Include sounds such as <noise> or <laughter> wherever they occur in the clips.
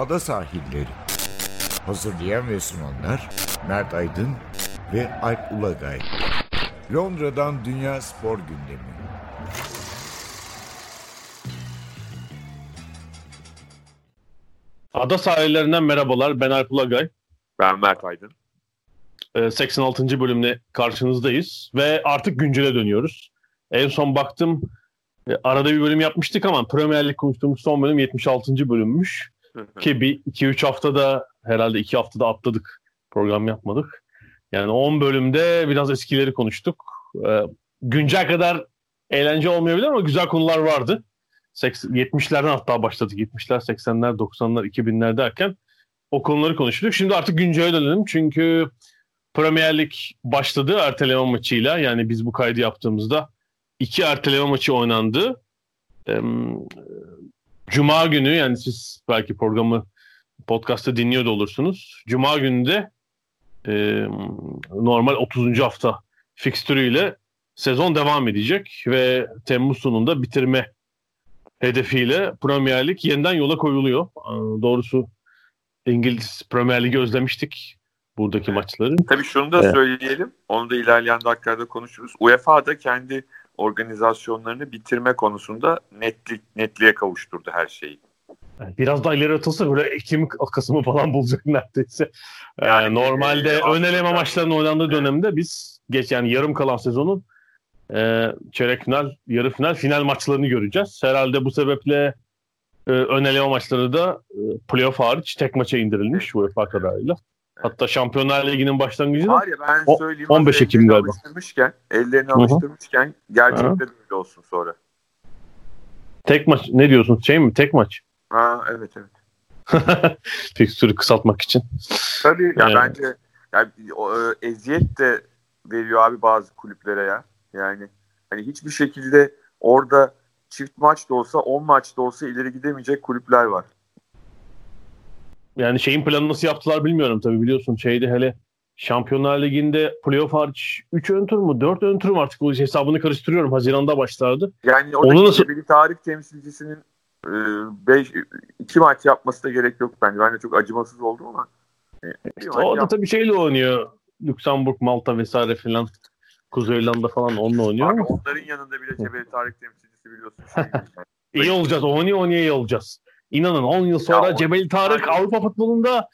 ada sahilleri. Hazırlayan ve sunanlar Mert Aydın ve Alp Ulagay. Londra'dan Dünya Spor Gündemi. Ada sahillerinden merhabalar. Ben Alp Ulagay. Ben Mert Aydın. 86. Ee, bölümle karşınızdayız ve artık güncele dönüyoruz. En son baktım e, arada bir bölüm yapmıştık ama Premier Lig konuştuğumuz son bölüm 76. bölümmüş. Ki bir 2-3 haftada herhalde 2 haftada atladık. Program yapmadık. Yani 10 bölümde biraz eskileri konuştuk. Ee, güncel kadar eğlence olmayabilir ama güzel konular vardı. 70'lerden hatta başladık. 70'ler, 80'ler, 90'lar, 2000'ler derken o konuları konuştuk. Şimdi artık güncele dönelim. Çünkü Premier Lig başladı erteleme maçıyla. Yani biz bu kaydı yaptığımızda iki erteleme maçı oynandı. Cuma günü yani siz belki programı podcast'ta dinliyor da olursunuz. Cuma günü de e, normal 30. hafta fikstürüyle sezon devam edecek ve Temmuz sonunda bitirme hedefiyle Premier Lig yeniden yola koyuluyor. Doğrusu İngiliz Premier Ligi özlemiştik buradaki maçları. Tabii şunu da evet. söyleyelim. Onu da ilerleyen dakikalarda konuşuruz. UEFA da kendi organizasyonlarını bitirme konusunda netlik netliğe kavuşturdu her şeyi. Biraz daha ileri atılsa böyle Ekim Kasım'ı falan bulacak neredeyse. Yani, ee, normalde e, ön eleme maçlarının oynandığı dönemde biz geç yani yarım kalan sezonun e, çeyrek final, yarı final, final maçlarını göreceğiz. Herhalde bu sebeple e, ön eleme maçları da e, playoff hariç tek maça indirilmiş UEFA kadarıyla. Hatta Şampiyonlar Ligi'nin başlangıcı Var ya ben söyleyeyim. 15 Ekim galiba. Alıştırmışken, ellerini alıştırmışken gerçekten öyle olsun sonra. Tek maç ne diyorsun? Şey mi? Tek maç? <laughs> Ha evet evet. Fikstürü kısaltmak için. Tabii ya yani. bence yani, o, e, eziyet de veriyor abi bazı kulüplere ya. Yani hani hiçbir şekilde orada çift maç da olsa 10 maç da olsa ileri gidemeyecek kulüpler var. Yani şeyin planı nasıl yaptılar bilmiyorum tabii biliyorsun şeyde hele Şampiyonlar Ligi'nde playoff hariç 3 ön tur mu 4 ön tur mu artık o hesabını karıştırıyorum. Haziran'da başlardı. Yani Onu nasıl... bir tarih temsilcisinin 5 e, iki maç yapması da gerek yok bence. Ben de çok acımasız oldum ama. E, işte o da tabii şeyle oynuyor. Lüksemburg, Malta vesaire filan. Kuzey İrlanda falan onunla oynuyor Abi Onların yanında bile Cebeli tarih temsilcisi biliyorsun. <laughs> İyi olacağız. Oynuyor oynuyor iyi olacağız. İnanın 10 yıl sonra ya, Cebeli Tarık yani, Avrupa futbolunda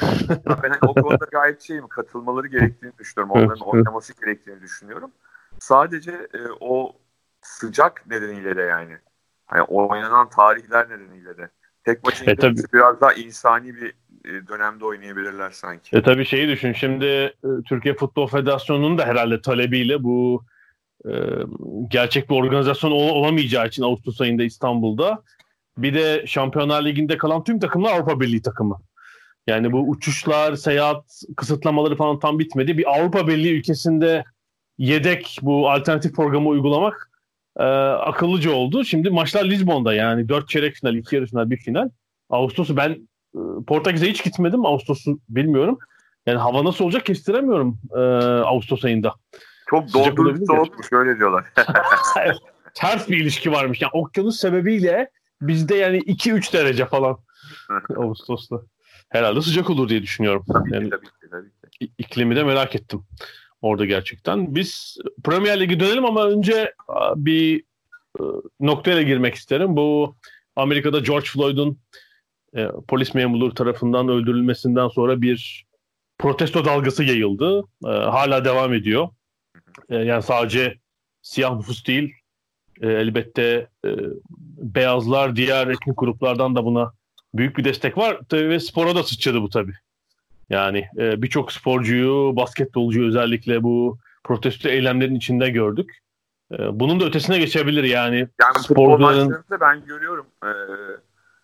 <laughs> ben o konuda gayet şeyim katılmaları gerektiğini düşünüyorum. Onların oynaması gerektiğini düşünüyorum. Sadece e, o sıcak nedeniyle de yani. Hani oynanan tarihler nedeniyle de. Tek maçın e, tabii. biraz daha insani bir e, dönemde oynayabilirler sanki. E tabii şeyi düşün. Şimdi e, Türkiye Futbol Federasyonu'nun da herhalde talebiyle bu e, gerçek bir organizasyon ol, olamayacağı için Ağustos ayında İstanbul'da bir de Şampiyonlar Ligi'nde kalan tüm takımlar Avrupa Birliği takımı. Yani bu uçuşlar, seyahat kısıtlamaları falan tam bitmedi. Bir Avrupa Birliği ülkesinde yedek bu alternatif programı uygulamak e, akıllıca oldu. Şimdi maçlar Lizbon'da yani dört çeyrek final, iki yarı final, bir final. Ağustos'u ben e, Portekiz'e hiç gitmedim. Ağustos'u bilmiyorum. Yani hava nasıl olacak kestiremiyorum e, Ağustos ayında. Çok doldurucu soğukmuş öyle diyorlar. <laughs> Ters bir ilişki varmış. Yani okyanus sebebiyle Bizde yani 2-3 derece falan <laughs> Ağustos'ta. Herhalde sıcak olur diye düşünüyorum. Tabii yani, tabii ki, tabii ki. İklimi de merak ettim orada gerçekten. Biz Premier Lig'e dönelim ama önce bir e, noktaya girmek isterim. Bu Amerika'da George Floyd'un e, polis memuru tarafından öldürülmesinden sonra bir protesto dalgası yayıldı. E, hala devam ediyor. E, yani sadece siyah nüfus değil, e, elbette e, beyazlar, diğer etnik gruplardan da buna büyük bir destek var. Tabii ve spora da sıçradı bu tabii. Yani e, birçok sporcuyu, basketbolcuyu özellikle bu protesto eylemlerin içinde gördük. E, bunun da ötesine geçebilir yani. Yani sporcuların... ben görüyorum e,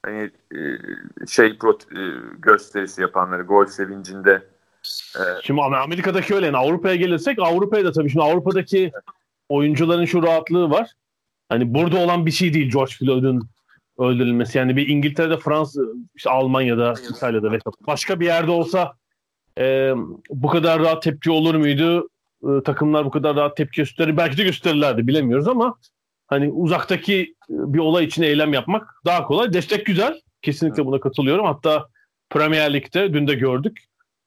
hani e, şey pro, e, gösterisi yapanları gol sevincinde. E, şimdi Amerika'daki öyle. Yani Avrupa'ya gelirsek Avrupa'ya da tabii şimdi Avrupa'daki oyuncuların şu rahatlığı var. Hani burada olan bir şey değil George Floyd'un öldürülmesi. Yani bir İngiltere'de, Fransa, işte Almanya'da, İtalya'da vesaire. Başka bir yerde olsa e, bu kadar rahat tepki olur muydu? E, takımlar bu kadar rahat tepki gösterir. Belki de gösterirlerdi bilemiyoruz ama hani uzaktaki bir olay için eylem yapmak daha kolay. Destek güzel Kesinlikle buna katılıyorum. Hatta Premier Lig'de dün de gördük.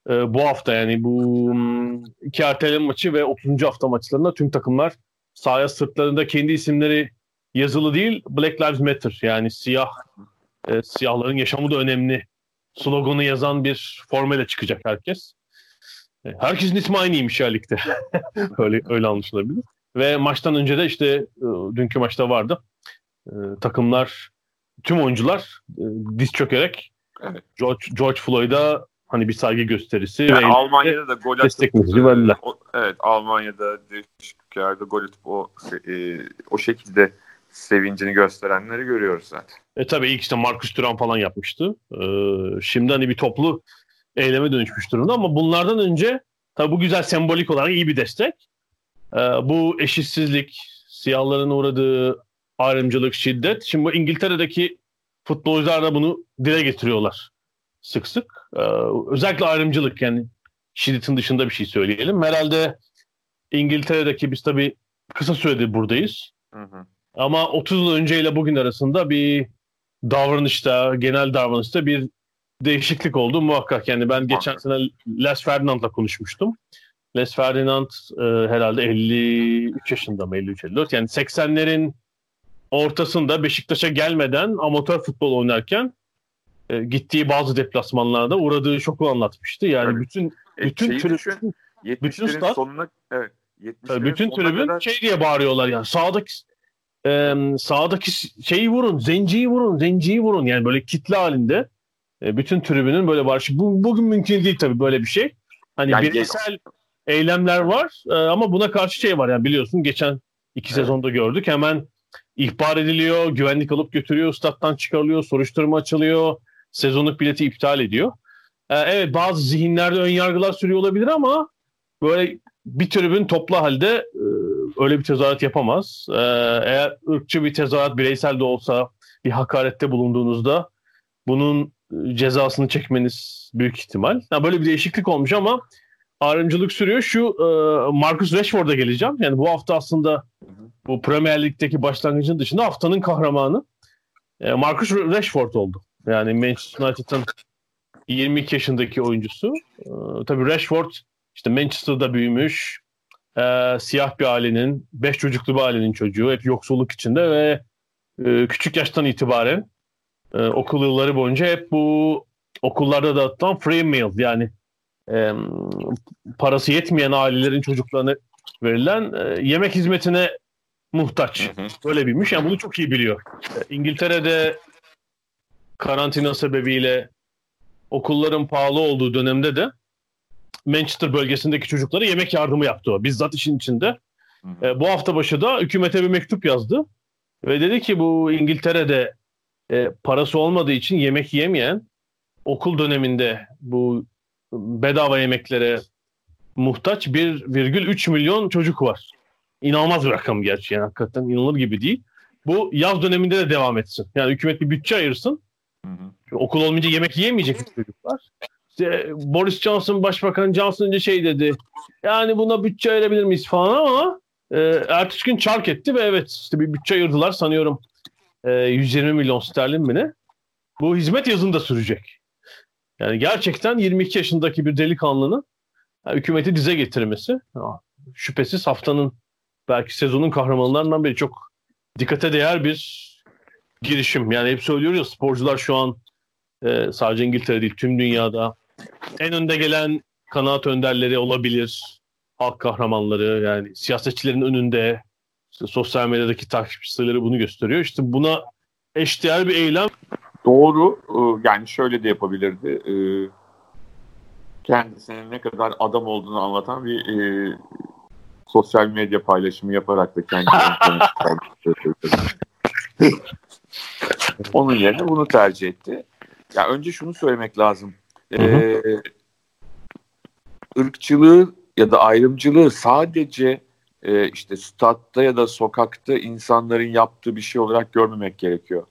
Ee, bu hafta yani bu hmm, iki erteleme maçı ve 30. hafta maçlarında tüm takımlar sahaya sırtlarında kendi isimleri yazılı değil Black Lives Matter yani siyah e, siyahların yaşamı da önemli sloganı yazan bir formayla çıkacak herkes. E, herkesin ismi aynıymış ya ligde. <laughs> öyle, öyle anlaşılabilir. Ve maçtan önce de işte e, dünkü maçta vardı. E, takımlar, tüm oyuncular e, diz çökerek. George, George Floyd'a hani bir saygı gösterisi yani ve Almanya'da da gol atıp. Evet Almanya'da değişiklerde gol atıp o e, o şekilde sevincini gösterenleri görüyoruz zaten. E tabii ilk işte Marcus Thuram falan yapmıştı. Ee, şimdi hani bir toplu eyleme dönüşmüş durumda ama bunlardan önce tabii bu güzel sembolik olarak iyi bir destek. Ee, bu eşitsizlik, siyahların uğradığı ayrımcılık, şiddet. Şimdi bu İngiltere'deki futbolcular da bunu dile getiriyorlar sık sık. Ee, özellikle ayrımcılık yani şiddetin dışında bir şey söyleyelim. Herhalde İngiltere'deki biz tabii kısa süredir buradayız. Hı hı. Ama 30 yıl önceyle bugün arasında bir davranışta, genel davranışta bir değişiklik oldu muhakkak. Yani ben geçen sene Les Ferdinand'la konuşmuştum. Les Ferdinand e, herhalde 53 yaşında mı 53-54 yani 80'lerin ortasında Beşiktaş'a gelmeden amatör futbol oynarken e, gittiği bazı deplasmanlarda uğradığı şoku anlatmıştı. Yani evet. bütün e, bütün e, tribün bütün stat sonuna evet bütün tribün kadar... şey diye bağırıyorlar yani sağdaki e, sağdaki şeyi vurun, zenciyi vurun, zenciyi vurun. Yani böyle kitle halinde e, bütün tribünün böyle bağırışı. Bu, bugün mümkün değil tabii böyle bir şey. Hani yani bireysel eylemler var e, ama buna karşı şey var yani biliyorsun geçen iki evet. sezonda gördük. Hemen ihbar ediliyor, güvenlik alıp götürüyor, stat'tan çıkarılıyor, soruşturma açılıyor, sezonluk bileti iptal ediyor. E, evet bazı zihinlerde ön yargılar sürüyor olabilir ama böyle bir tribün toplu halde e, öyle bir tezahürat yapamaz. Ee, eğer ırkçı bir tezahürat bireysel de olsa bir hakarette bulunduğunuzda bunun e, cezasını çekmeniz büyük ihtimal. Yani böyle bir değişiklik olmuş ama ayrımcılık sürüyor. Şu e, Marcus Rashford'a geleceğim. Yani bu hafta aslında bu Premier Lig'deki başlangıcın dışında haftanın kahramanı e, Marcus Rashford oldu. Yani Manchester United'ın 22 yaşındaki oyuncusu. E, tabii Rashford işte Manchester'da büyümüş e, siyah bir ailenin, beş çocuklu bir ailenin çocuğu. Hep yoksulluk içinde ve e, küçük yaştan itibaren e, okul yılları boyunca hep bu okullarda dağıtılan free meal yani e, parası yetmeyen ailelerin çocuklarına verilen e, yemek hizmetine muhtaç. Hı hı. Böyle bilmiş. Yani bunu çok iyi biliyor. E, İngiltere'de karantina sebebiyle okulların pahalı olduğu dönemde de Manchester bölgesindeki çocuklara yemek yardımı yaptı o. Bizzat işin içinde. E, bu hafta başı da hükümete bir mektup yazdı. Ve dedi ki bu İngiltere'de e, parası olmadığı için yemek yemeyen okul döneminde bu bedava yemeklere muhtaç 1,3 milyon çocuk var. İnanılmaz bir rakam gerçi yani hakikaten inanılır gibi değil. Bu yaz döneminde de devam etsin. Yani hükümet bir bütçe ayırsın. Hı hı. Okul olmayınca yemek yiyemeyecek çocuklar işte Boris Johnson Başbakan Johnson önce şey dedi. Yani buna bütçe ayırabilir miyiz falan ama e, ertesi gün çark etti ve evet işte bir bütçe ayırdılar sanıyorum e, 120 milyon sterlin mi ne? Bu hizmet yazında sürecek. Yani gerçekten 22 yaşındaki bir delikanlının yani hükümeti dize getirmesi şüphesiz haftanın belki sezonun kahramanlarından biri çok dikkate değer bir girişim. Yani hep söylüyoruz ya sporcular şu an e, sadece İngiltere değil tüm dünyada en önde gelen kanaat önderleri olabilir. Halk kahramanları yani siyasetçilerin önünde işte sosyal medyadaki takipçileri bunu gösteriyor. İşte buna eşdeğer bir eylem. Doğru. Ee, yani şöyle de yapabilirdi. Ee, kendisine ne kadar adam olduğunu anlatan bir e, sosyal medya paylaşımı yaparak da kendisine <laughs> Onun yerine bunu tercih etti. Ya önce şunu söylemek lazım. Ee, ırkçılığı ya da ayrımcılığı sadece e, işte statta ya da sokakta insanların yaptığı bir şey olarak görmemek gerekiyor.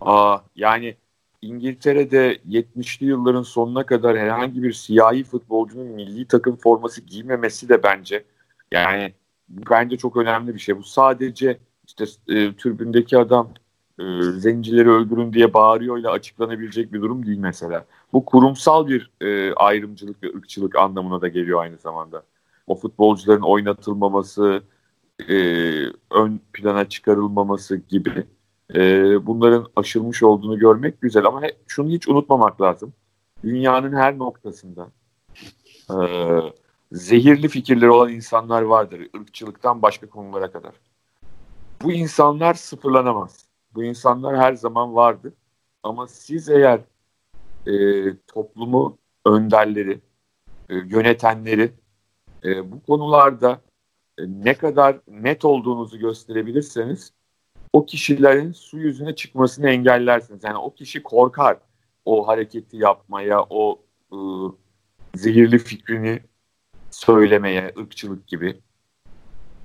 Aa, yani İngiltere'de 70'li yılların sonuna kadar herhangi bir siyahi futbolcunun milli takım forması giymemesi de bence yani bence çok önemli bir şey. Bu sadece işte e, türbündeki adam e, zencileri öldürün diye bağırıyorla açıklanabilecek bir durum değil mesela. Bu kurumsal bir e, ayrımcılık ve ırkçılık anlamına da geliyor aynı zamanda. O futbolcuların oynatılmaması, e, ön plana çıkarılmaması gibi e, bunların aşılmış olduğunu görmek güzel ama he, şunu hiç unutmamak lazım. Dünyanın her noktasında e, zehirli fikirleri olan insanlar vardır. ırkçılıktan başka konulara kadar. Bu insanlar sıfırlanamaz. Bu insanlar her zaman vardır. Ama siz eğer e, toplumu önderleri, e, yönetenleri e, bu konularda e, ne kadar net olduğunuzu gösterebilirseniz o kişilerin su yüzüne çıkmasını engellersiniz. Yani o kişi korkar o hareketi yapmaya, o e, zehirli fikrini söylemeye, ırkçılık gibi.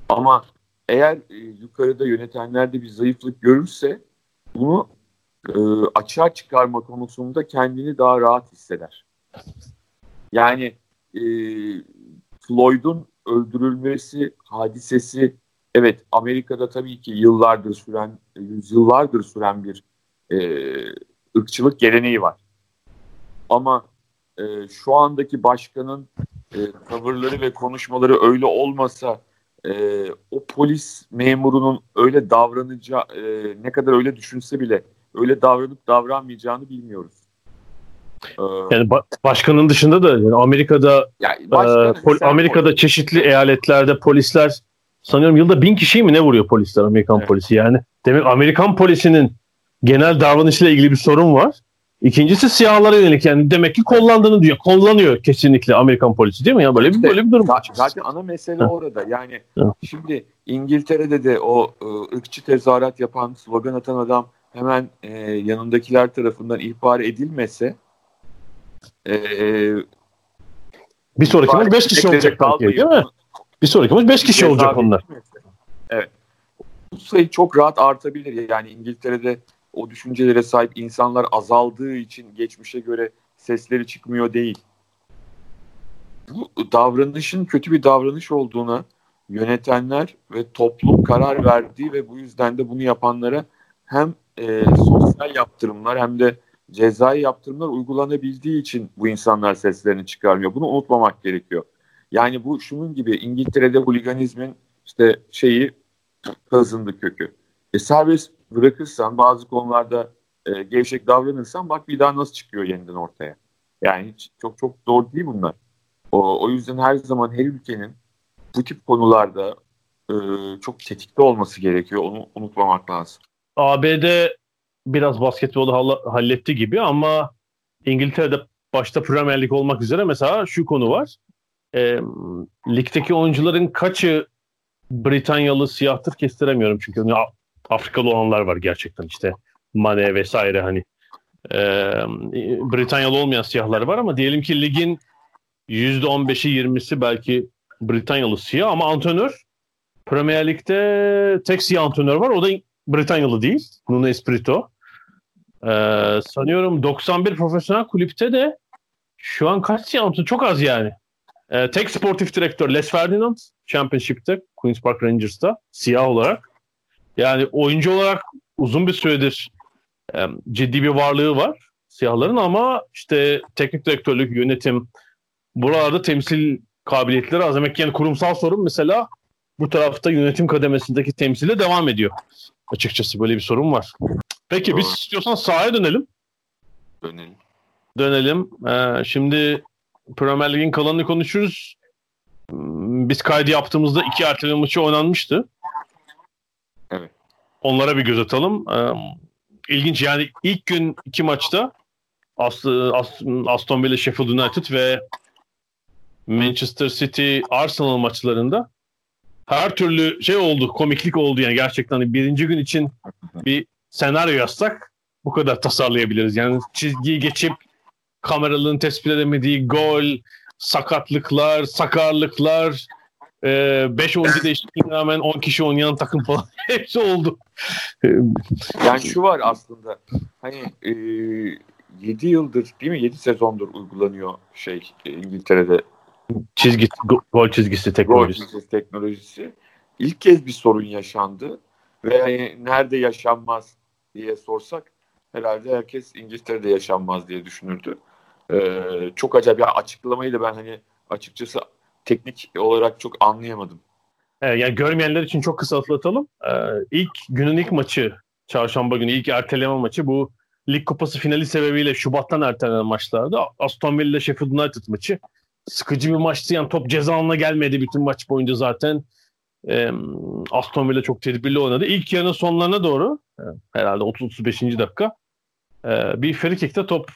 Ama eğer e, yukarıda yönetenlerde bir zayıflık görürse bunu e, açığa çıkarma konusunda kendini daha rahat hisseder. Yani e, Floyd'un öldürülmesi hadisesi evet Amerika'da tabii ki yıllardır süren, yüzyıllardır süren bir e, ırkçılık geleneği var. Ama e, şu andaki başkanın e, tavırları ve konuşmaları öyle olmasa e, o polis memurunun öyle davranacağı e, ne kadar öyle düşünse bile öyle davranıp davranmayacağını bilmiyoruz. Ee, yani ba- başkanın dışında da yani Amerika'da yani e, pol- Amerika'da polis. çeşitli eyaletlerde polisler sanıyorum yılda bin kişiyi mi ne vuruyor polisler Amerikan evet. polisi yani. Demek Amerikan polisinin genel davranışıyla ilgili bir sorun var. İkincisi siyahlara yönelik yani demek ki kullandığını diyor. Kullanıyor kesinlikle Amerikan polisi değil mi ya böyle bir böyle bir durum. Zaten, zaten ana mesele orada. Yani şimdi İngiltere'de de o ıı, ırkçı tezahürat yapan, slogan atan adam hemen e, yanındakiler tarafından ihbar edilmese e, bir sonraki maç 5 kişi olacak belki değil mi? Bir sonraki maç 5 kişi olacak onlar. Evet. Bu sayı çok rahat artabilir. Yani İngiltere'de o düşüncelere sahip insanlar azaldığı için geçmişe göre sesleri çıkmıyor değil. Bu davranışın kötü bir davranış olduğuna yönetenler ve toplum karar verdiği ve bu yüzden de bunu yapanlara hem e, sosyal yaptırımlar hem de cezai yaptırımlar uygulanabildiği için bu insanlar seslerini çıkarmıyor. Bunu unutmamak gerekiyor. Yani bu şunun gibi İngiltere'de huliganizmin işte şeyi kazındı kökü. E, serbest bırakırsan bazı konularda e, gevşek davranırsan bak bir daha nasıl çıkıyor yeniden ortaya. Yani hiç, çok çok doğru değil bunlar. O, o yüzden her zaman her ülkenin bu tip konularda e, çok tetikte olması gerekiyor. Onu unutmamak lazım. ABD biraz basketbolu halletti gibi ama İngiltere'de başta Premier Lig olmak üzere mesela şu konu var. E, ligdeki oyuncuların kaçı Britanyalı siyahtır kestiremiyorum çünkü Afrikalı olanlar var gerçekten işte Mane vesaire hani e, Britanyalı olmayan siyahlar var ama diyelim ki ligin %15'i 20'si belki Britanyalı siyah ama antrenör Premier Lig'de tek siyah antrenör var o da Britanyalı değil Nuno Espirito. Ee, sanıyorum 91 profesyonel kulüpte de şu an kaç siyah antrenör çok az yani. Ee, tek sportif direktör Les Ferdinand Championship'te Queen's Park Rangers'ta siyah olarak. Yani oyuncu olarak uzun bir süredir e, ciddi bir varlığı var siyahların ama işte teknik direktörlük, yönetim buralarda temsil kabiliyetleri az. Demek yani kurumsal sorun mesela bu tarafta yönetim kademesindeki temsile devam ediyor. Açıkçası böyle bir sorun var. Peki Doğru. biz istiyorsan sahaya dönelim. Dönelim. Dönelim. Ee, şimdi Premier Lig'in kalanını konuşuruz. Biz kaydı yaptığımızda iki erteleme maçı oynanmıştı. Onlara bir göz atalım. Ee, ilginç yani ilk gün iki maçta Aston Villa, Sheffield United ve Manchester City Arsenal maçlarında her türlü şey oldu, komiklik oldu yani gerçekten hani birinci gün için bir senaryo yazsak bu kadar tasarlayabiliriz. Yani çizgiyi geçip kameralığın tespit edemediği gol, sakatlıklar, sakarlıklar, 5 e, oyuncu <laughs> değişikliğine rağmen 10 kişi oynayan takım falan <laughs> hepsi oldu. yani şu var aslında hani e, 7 yıldır değil mi 7 sezondur uygulanıyor şey İngiltere'de çizgi gol çizgisi teknolojisi. Gol çizgisi teknolojisi. İlk kez bir sorun yaşandı ve hani nerede yaşanmaz diye sorsak herhalde herkes İngiltere'de yaşanmaz diye düşünürdü. Ee, çok acayip. Ya açıklamayı da ben hani açıkçası teknik olarak çok anlayamadım. Evet, yani görmeyenler için çok kısa atlatalım. Ee, ilk günün ilk maçı, çarşamba günü ilk erteleme maçı bu Lig Kupası finali sebebiyle Şubat'tan ertelenen maçlardı. Aston Villa Sheffield United maçı. Sıkıcı bir maçtı. Yani top ceza gelmedi bütün maç boyunca zaten. Ee, Aston Villa çok tedbirli oynadı. İlk yarının sonlarına doğru herhalde 30-35. dakika e, bir frikikte top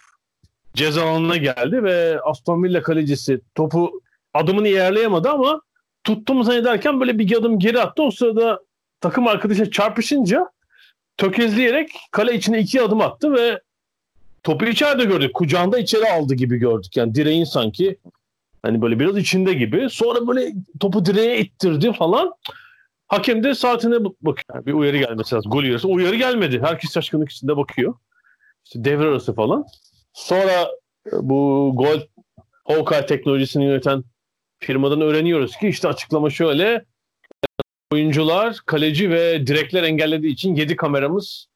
ceza alanına geldi ve Aston Villa kalecisi topu adımını yerleyemedi ama tuttum zannederken böyle bir adım geri attı. O sırada takım arkadaşı çarpışınca tökezleyerek kale içine iki adım attı ve topu içeride gördük. Kucağında içeri aldı gibi gördük. Yani direğin sanki hani böyle biraz içinde gibi. Sonra böyle topu direğe ittirdi falan. Hakem de saatine bakıyor. Bir uyarı gelmesi lazım. Gol uyarısı. Uyarı gelmedi. Herkes şaşkınlık içinde bakıyor. İşte devre arası falan. Sonra bu gol Hawkeye teknolojisini yöneten firmadan öğreniyoruz ki işte açıklama şöyle oyuncular, kaleci ve direkler engellediği için 7 kameramız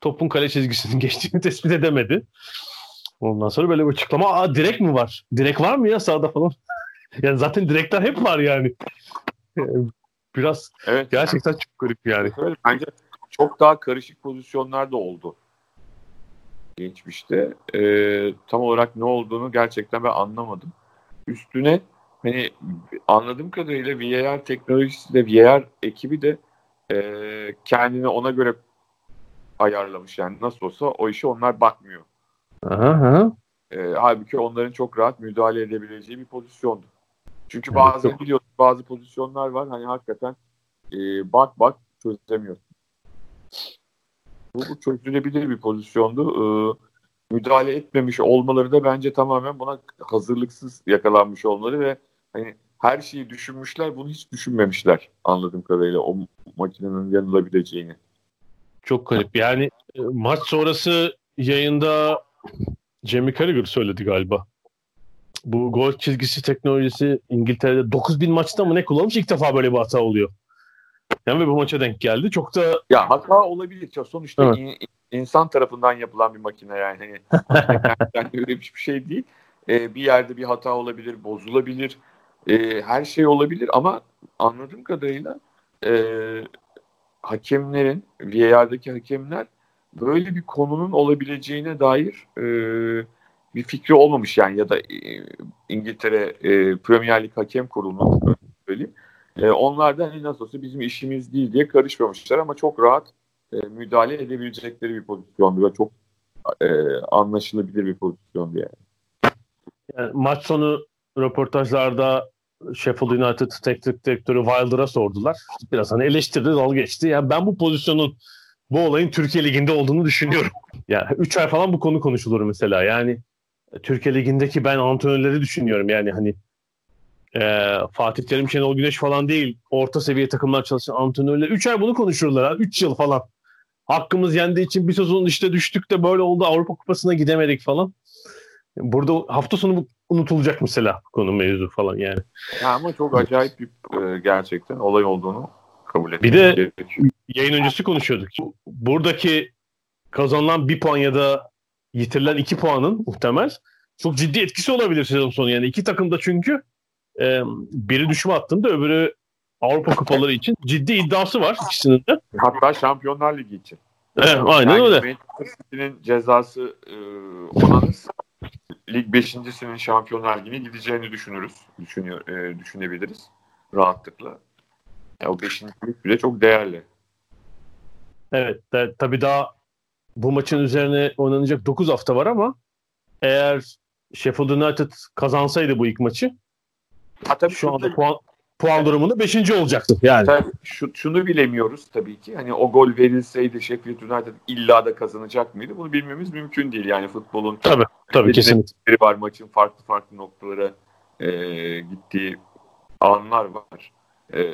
topun kale çizgisinin <laughs> geçtiğini tespit edemedi. Ondan sonra böyle bir açıklama. Aa direk mi var? Direk var mı ya sağda falan? <laughs> yani zaten direkler hep var yani. Biraz evet, gerçekten çok garip yani. Evet, bence çok daha karışık pozisyonlar da oldu. Geçmişte. Ee, tam olarak ne olduğunu gerçekten ben anlamadım. Üstüne hani anladığım kadarıyla VAR teknolojisi de VAR ekibi de e, kendini ona göre ayarlamış yani nasıl olsa o işi onlar bakmıyor. Aha. E, halbuki onların çok rahat müdahale edebileceği bir pozisyondu. Çünkü bazı evet. biliyorsun bazı pozisyonlar var hani hakikaten e, bak bak çözemiyorsun. Bu, bu çözülebilir bir pozisyondu. E, müdahale etmemiş olmaları da bence tamamen buna hazırlıksız yakalanmış olmaları ve hani her şeyi düşünmüşler bunu hiç düşünmemişler anladığım kadarıyla o makinenin yanılabileceğini. Çok garip. Yani e, maç sonrası yayında Jamie Carragher söyledi galiba. Bu gol çizgisi teknolojisi İngiltere'de 9000 maçta mı ne kullanmış ilk defa böyle bir hata oluyor. Yani ve bu maça denk geldi. Çok da ya hata olabilir. Sonuçta evet. in, insan tarafından yapılan bir makine yani. Hani <laughs> üremiş bir şey değil. Ee, bir yerde bir hata olabilir, bozulabilir. Ee, her şey olabilir ama anladığım kadarıyla e, hakemlerin, VAR'daki hakemler böyle bir konunun olabileceğine dair e, bir fikri olmamış yani ya da e, İngiltere e, Premier Lig Hakem Kurulu'nun söyleyeyim. E, onlar da hani nasıl olsa bizim işimiz değil diye karışmamışlar ama çok rahat e, müdahale edebilecekleri bir pozisyondu ve çok e, anlaşılabilir bir pozisyondu yani. yani. Maç sonu röportajlarda Sheffield United teknik direktörü Wilder'a sordular. Biraz hani eleştirdi, dal geçti. Yani ben bu pozisyonun bu olayın Türkiye Ligi'nde olduğunu düşünüyorum. <laughs> Ya yani 3 ay falan bu konu konuşulur mesela. Yani Türkiye Ligi'ndeki ben antrenörleri düşünüyorum. Yani hani e, Fatih Terim, Şenol Güneş falan değil. Orta seviye takımlar çalışan antrenörler. 3 ay bunu konuşurlar. 3 yıl falan. Hakkımız yendiği için bir sezon işte düştük de böyle oldu. Avrupa Kupası'na gidemedik falan. Burada hafta sonu unutulacak mesela konu mevzu falan yani. Ya ama çok acayip bir e, gerçekten olay olduğunu kabul etmek Bir de gerekiyor. yayın öncesi konuşuyorduk. Buradaki kazanılan bir puan ya da yitirilen iki puanın muhtemel çok ciddi etkisi olabilir sezon sonu. Yani iki takım da çünkü e, biri düşme hattında öbürü Avrupa kupaları için ciddi iddiası var ikisinin de. Hatta Şampiyonlar Ligi için. Evet, aynen yani öyle. Manchester City'nin cezası e, onanız lig beşincisinin Şampiyonlar Ligi'ne gideceğini düşünürüz. Düşünüyor, e, düşünebiliriz rahatlıkla. Ya, o beşincilik bile çok değerli. Evet. De, tabii daha bu maçın üzerine oynanacak 9 hafta var ama eğer Sheffield United kazansaydı bu ilk maçı ha, tabii şu anda puan, puan durumunda 5. olacaktı. Yani. Tabii, şu, şunu bilemiyoruz tabii ki. Hani o gol verilseydi Sheffield United illa da kazanacak mıydı? Bunu bilmemiz mümkün değil. Yani futbolun tabii, tabii, kesinlikle. var maçın farklı farklı noktalara e, gittiği anlar var. E,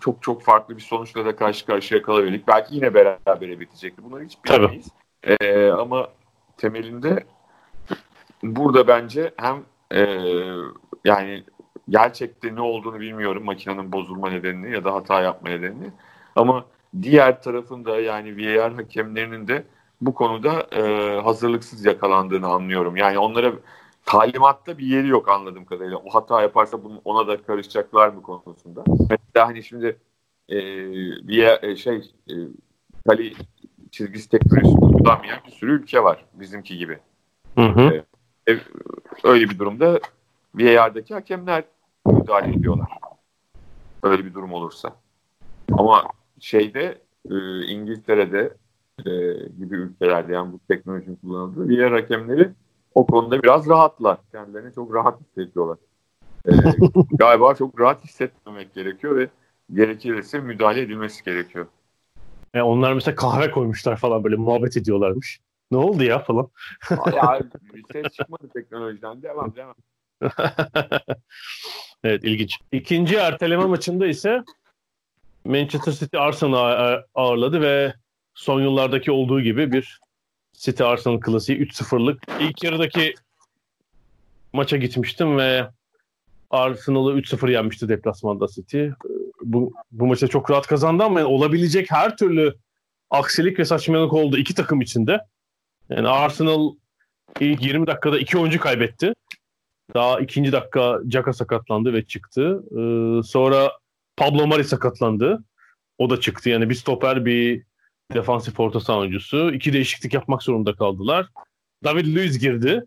çok çok farklı bir sonuçla da karşı karşıya kalabildik. Belki yine beraber bitecekti. Bunları hiç bilemeyiz. E, ama temelinde burada bence hem e, yani gerçekte ne olduğunu bilmiyorum makinenin bozulma nedenini ya da hata yapma nedenini. Ama diğer tarafında yani VAR hakemlerinin de bu konuda e, hazırlıksız yakalandığını anlıyorum. Yani onlara talimatta bir yeri yok anladığım kadarıyla. O hata yaparsa bunu, ona da karışacaklar mı konusunda. Mesela hani şimdi e, bir e, şey e, kale çizgisi teknolojisi uygulamayan bir sürü ülke var bizimki gibi. Hı hı. E, öyle bir durumda VAR'daki hakemler müdahale ediyorlar. Öyle bir durum olursa. Ama şeyde e, İngiltere'de e, gibi ülkelerde yani bu teknolojinin kullanıldığı VAR hakemleri o konuda biraz rahatlar. Kendilerini çok rahat hissediyorlar. E, <laughs> galiba çok rahat hissetmemek gerekiyor ve gerekirse müdahale edilmesi gerekiyor. E onlar mesela kahve koymuşlar falan böyle muhabbet ediyorlarmış. Ne oldu ya falan. ya bir <laughs> ses çıkmadı teknolojiden. Devam devam. <laughs> evet ilginç. İkinci erteleme maçında ise Manchester City Arsenal'ı ağırladı ve son yıllardaki olduğu gibi bir City Arsenal klasiği 3-0'lık. İlk yarıdaki maça gitmiştim ve Arsenal'ı 3-0 yenmişti deplasmanda City. Bu, bu maçta çok rahat kazandı ama yani olabilecek her türlü aksilik ve saçmalık oldu iki takım içinde. Yani Arsenal ilk 20 dakikada iki oyuncu kaybetti. Daha ikinci dakika Caka sakatlandı ve çıktı. Ee, sonra Pablo Mari sakatlandı. O da çıktı. Yani bir stoper bir defansif orta saha oyuncusu. İki değişiklik yapmak zorunda kaldılar. David Luiz girdi.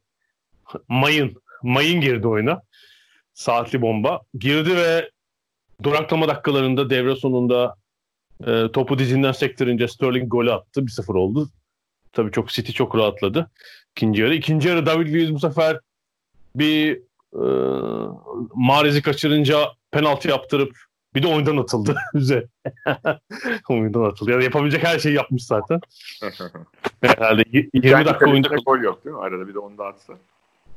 Mayın. Mayın girdi oyuna. Saatli bomba. Girdi ve duraklama dakikalarında devre sonunda e, topu dizinden sektirince Sterling golü attı. 1-0 oldu. Tabii çok City çok rahatladı. İkinci yarı. İkinci yarı David Luiz bu sefer bir e, Mahrez'i kaçırınca penaltı yaptırıp bir de oyundan atıldı. <laughs> Güzel. <laughs> oyundan atıldı. Yani yapabilecek her şeyi yapmış zaten. <laughs> Herhalde 20 yani dakika oyunda gol yok değil mi? Arada bir de onu da atsa.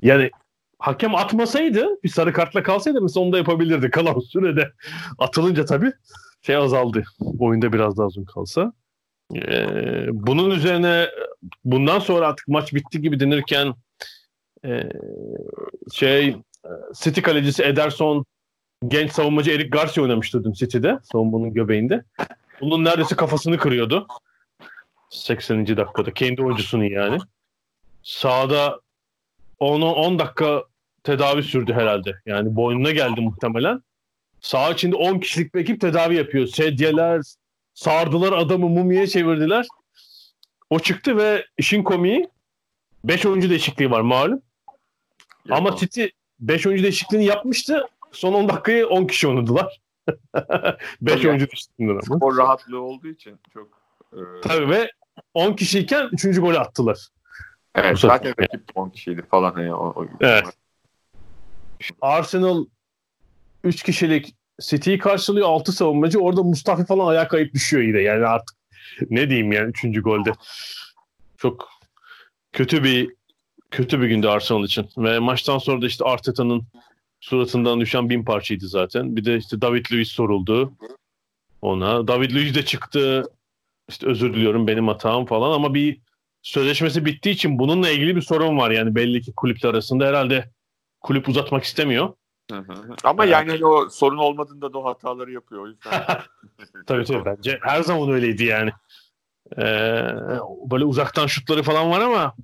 Yani hakem atmasaydı bir sarı kartla kalsaydı mesela onu da yapabilirdi. Kalan sürede atılınca tabii şey azaldı. Oyunda biraz daha uzun kalsa. Ee, bunun üzerine bundan sonra artık maç bitti gibi denirken e, şey City kalecisi Ederson genç savunmacı Eric Garcia oynamıştı dün City'de savunmanın göbeğinde. Bunun neredeyse kafasını kırıyordu. 80. dakikada. Kendi oyuncusunun yani. Sağda 10, 10 dakika tedavi sürdü herhalde. Yani boynuna geldi muhtemelen. Sağ içinde 10 kişilik bir ekip tedavi yapıyor. Sedyeler, sardılar adamı mumyaya çevirdiler. O çıktı ve işin komiği 5 oyuncu değişikliği var malum. Ama City 5 oyuncu değişikliğini yapmıştı. Son 10 dakikayı 10 kişi oynadılar. <laughs> 5 oyuncu dışında ama. Spor rahatlığı olduğu için çok. E... Tabii ve 10 kişiyken 3. golü attılar. Evet zaten rakip 10 kişiydi falan. Yani o, o... Evet. Arsenal 3 kişilik City'yi karşılıyor 6 savunmacı. Orada Mustafa falan ayağa kayıp düşüyor yine. Yani artık ne diyeyim yani 3. golde. Çok kötü bir kötü bir gündü Arsenal için. Ve maçtan sonra da işte Arteta'nın suratından düşen bin parçaydı zaten. Bir de işte David Luiz soruldu ona. David Luiz de çıktı. İşte özür diliyorum benim hatam falan ama bir sözleşmesi bittiği için bununla ilgili bir sorun var yani belli ki kulüpler arasında herhalde kulüp uzatmak istemiyor. Ama yani hani o sorun olmadığında da o hataları yapıyor o yüzden. <laughs> tabii tabii bence her zaman öyleydi yani. Ee, böyle uzaktan şutları falan var ama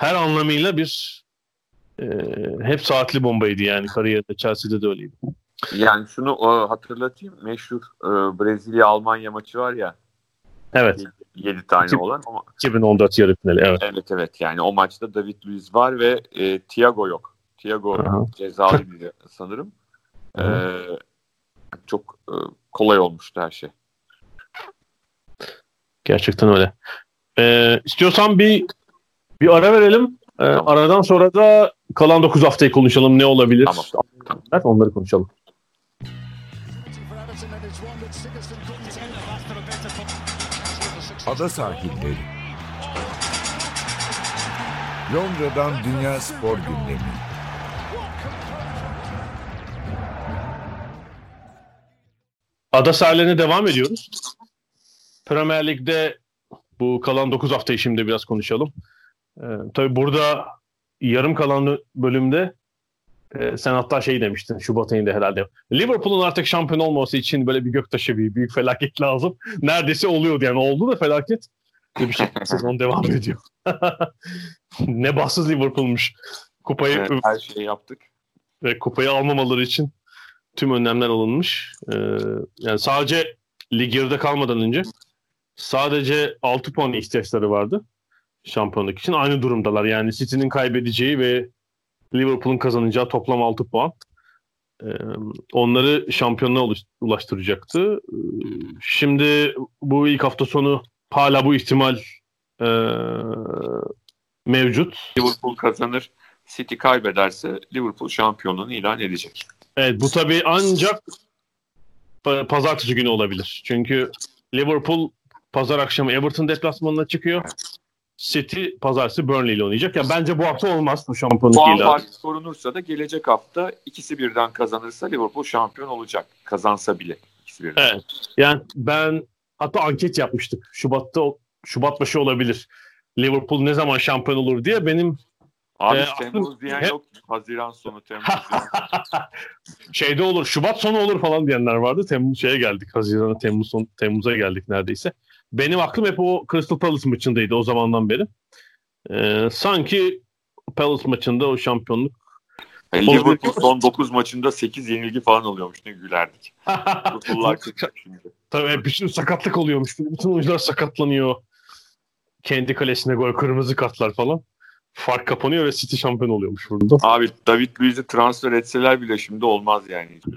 her anlamıyla bir e, hep saatli bombaydı yani kariyerde Chelsea'de de öyleydi. Yani şunu o, hatırlatayım. Meşhur e, Brezilya-Almanya maçı var ya. Evet. 7 tane 2000, olan. Ama, 2014 yarı finali evet. Evet evet yani o maçta David Luiz var ve e, Thiago yok. Thiago Aha. cezalıydı <laughs> sanırım. E, çok e, kolay olmuştu her şey. Gerçekten öyle. Ee, istiyorsan bir bir ara verelim. Ee, aradan sonra da kalan 9 haftayı konuşalım. Ne olabilir? Tamam. tamam. Onları konuşalım. Ada sahilleri. Londra'dan Dünya Spor Gündemi. Ada sahillerine devam ediyoruz. Premier Lig'de bu kalan 9 haftayı şimdi biraz konuşalım. Ee, tabii burada yarım kalan bölümde e, sen hatta şey demiştin Şubat ayında herhalde. Liverpool'un artık şampiyon olması için böyle bir göktaşı bir büyük felaket <laughs> lazım. Neredeyse oluyordu yani oldu da felaket. Bir şey <laughs> sezon devam ediyor. <laughs> ne bahtsız Liverpool'muş. Kupayı Evet, her şeyi yaptık. ve kupayı almamaları için tüm önlemler alınmış. Ee, yani sadece lig yarıda kalmadan önce sadece 6 puan ihtiyaçları vardı şampiyonluk için. Aynı durumdalar. Yani City'nin kaybedeceği ve Liverpool'un kazanacağı toplam 6 puan. Onları şampiyonluğa ulaş- ulaştıracaktı. Şimdi bu ilk hafta sonu hala bu ihtimal e, mevcut. Liverpool kazanır. City kaybederse Liverpool şampiyonluğunu ilan edecek. Evet bu tabii ancak pa- pazartesi günü olabilir. Çünkü Liverpool pazar akşamı Everton deplasmanına çıkıyor. City pazartesi Burnley ile oynayacak. Ya bence bu hafta olmaz bu şampiyonluk Puan ilanı. farkı korunursa da gelecek hafta ikisi birden kazanırsa Liverpool şampiyon olacak. Kazansa bile ikisi birden. Evet. Yani ben hatta anket yapmıştık. Şubat'ta Şubat başı olabilir. Liverpool ne zaman şampiyon olur diye benim Abi Ee, Temmuz aslında- diyen hep- yok. Haziran sonu Temmuz <laughs> şeyde olur Şubat sonu olur falan diyenler vardı. Temmuz şeye geldik. Haziran'a Temmuz son, Temmuz'a geldik neredeyse. Benim aklım hep o Crystal Palace maçındaydı o zamandan beri. Ee, sanki Palace maçında o şampiyonluk Yani Liverpool son 9 maçında 8 yenilgi falan oluyormuş. Ne gülerdik. <laughs> Tabii bütün sakatlık oluyormuş. Bütün oyuncular sakatlanıyor. Kendi kalesine gol, kırmızı kartlar falan. Fark kapanıyor ve City şampiyon oluyormuş burada. <laughs> Abi David Luiz'i transfer etseler bile şimdi olmaz yani. <laughs>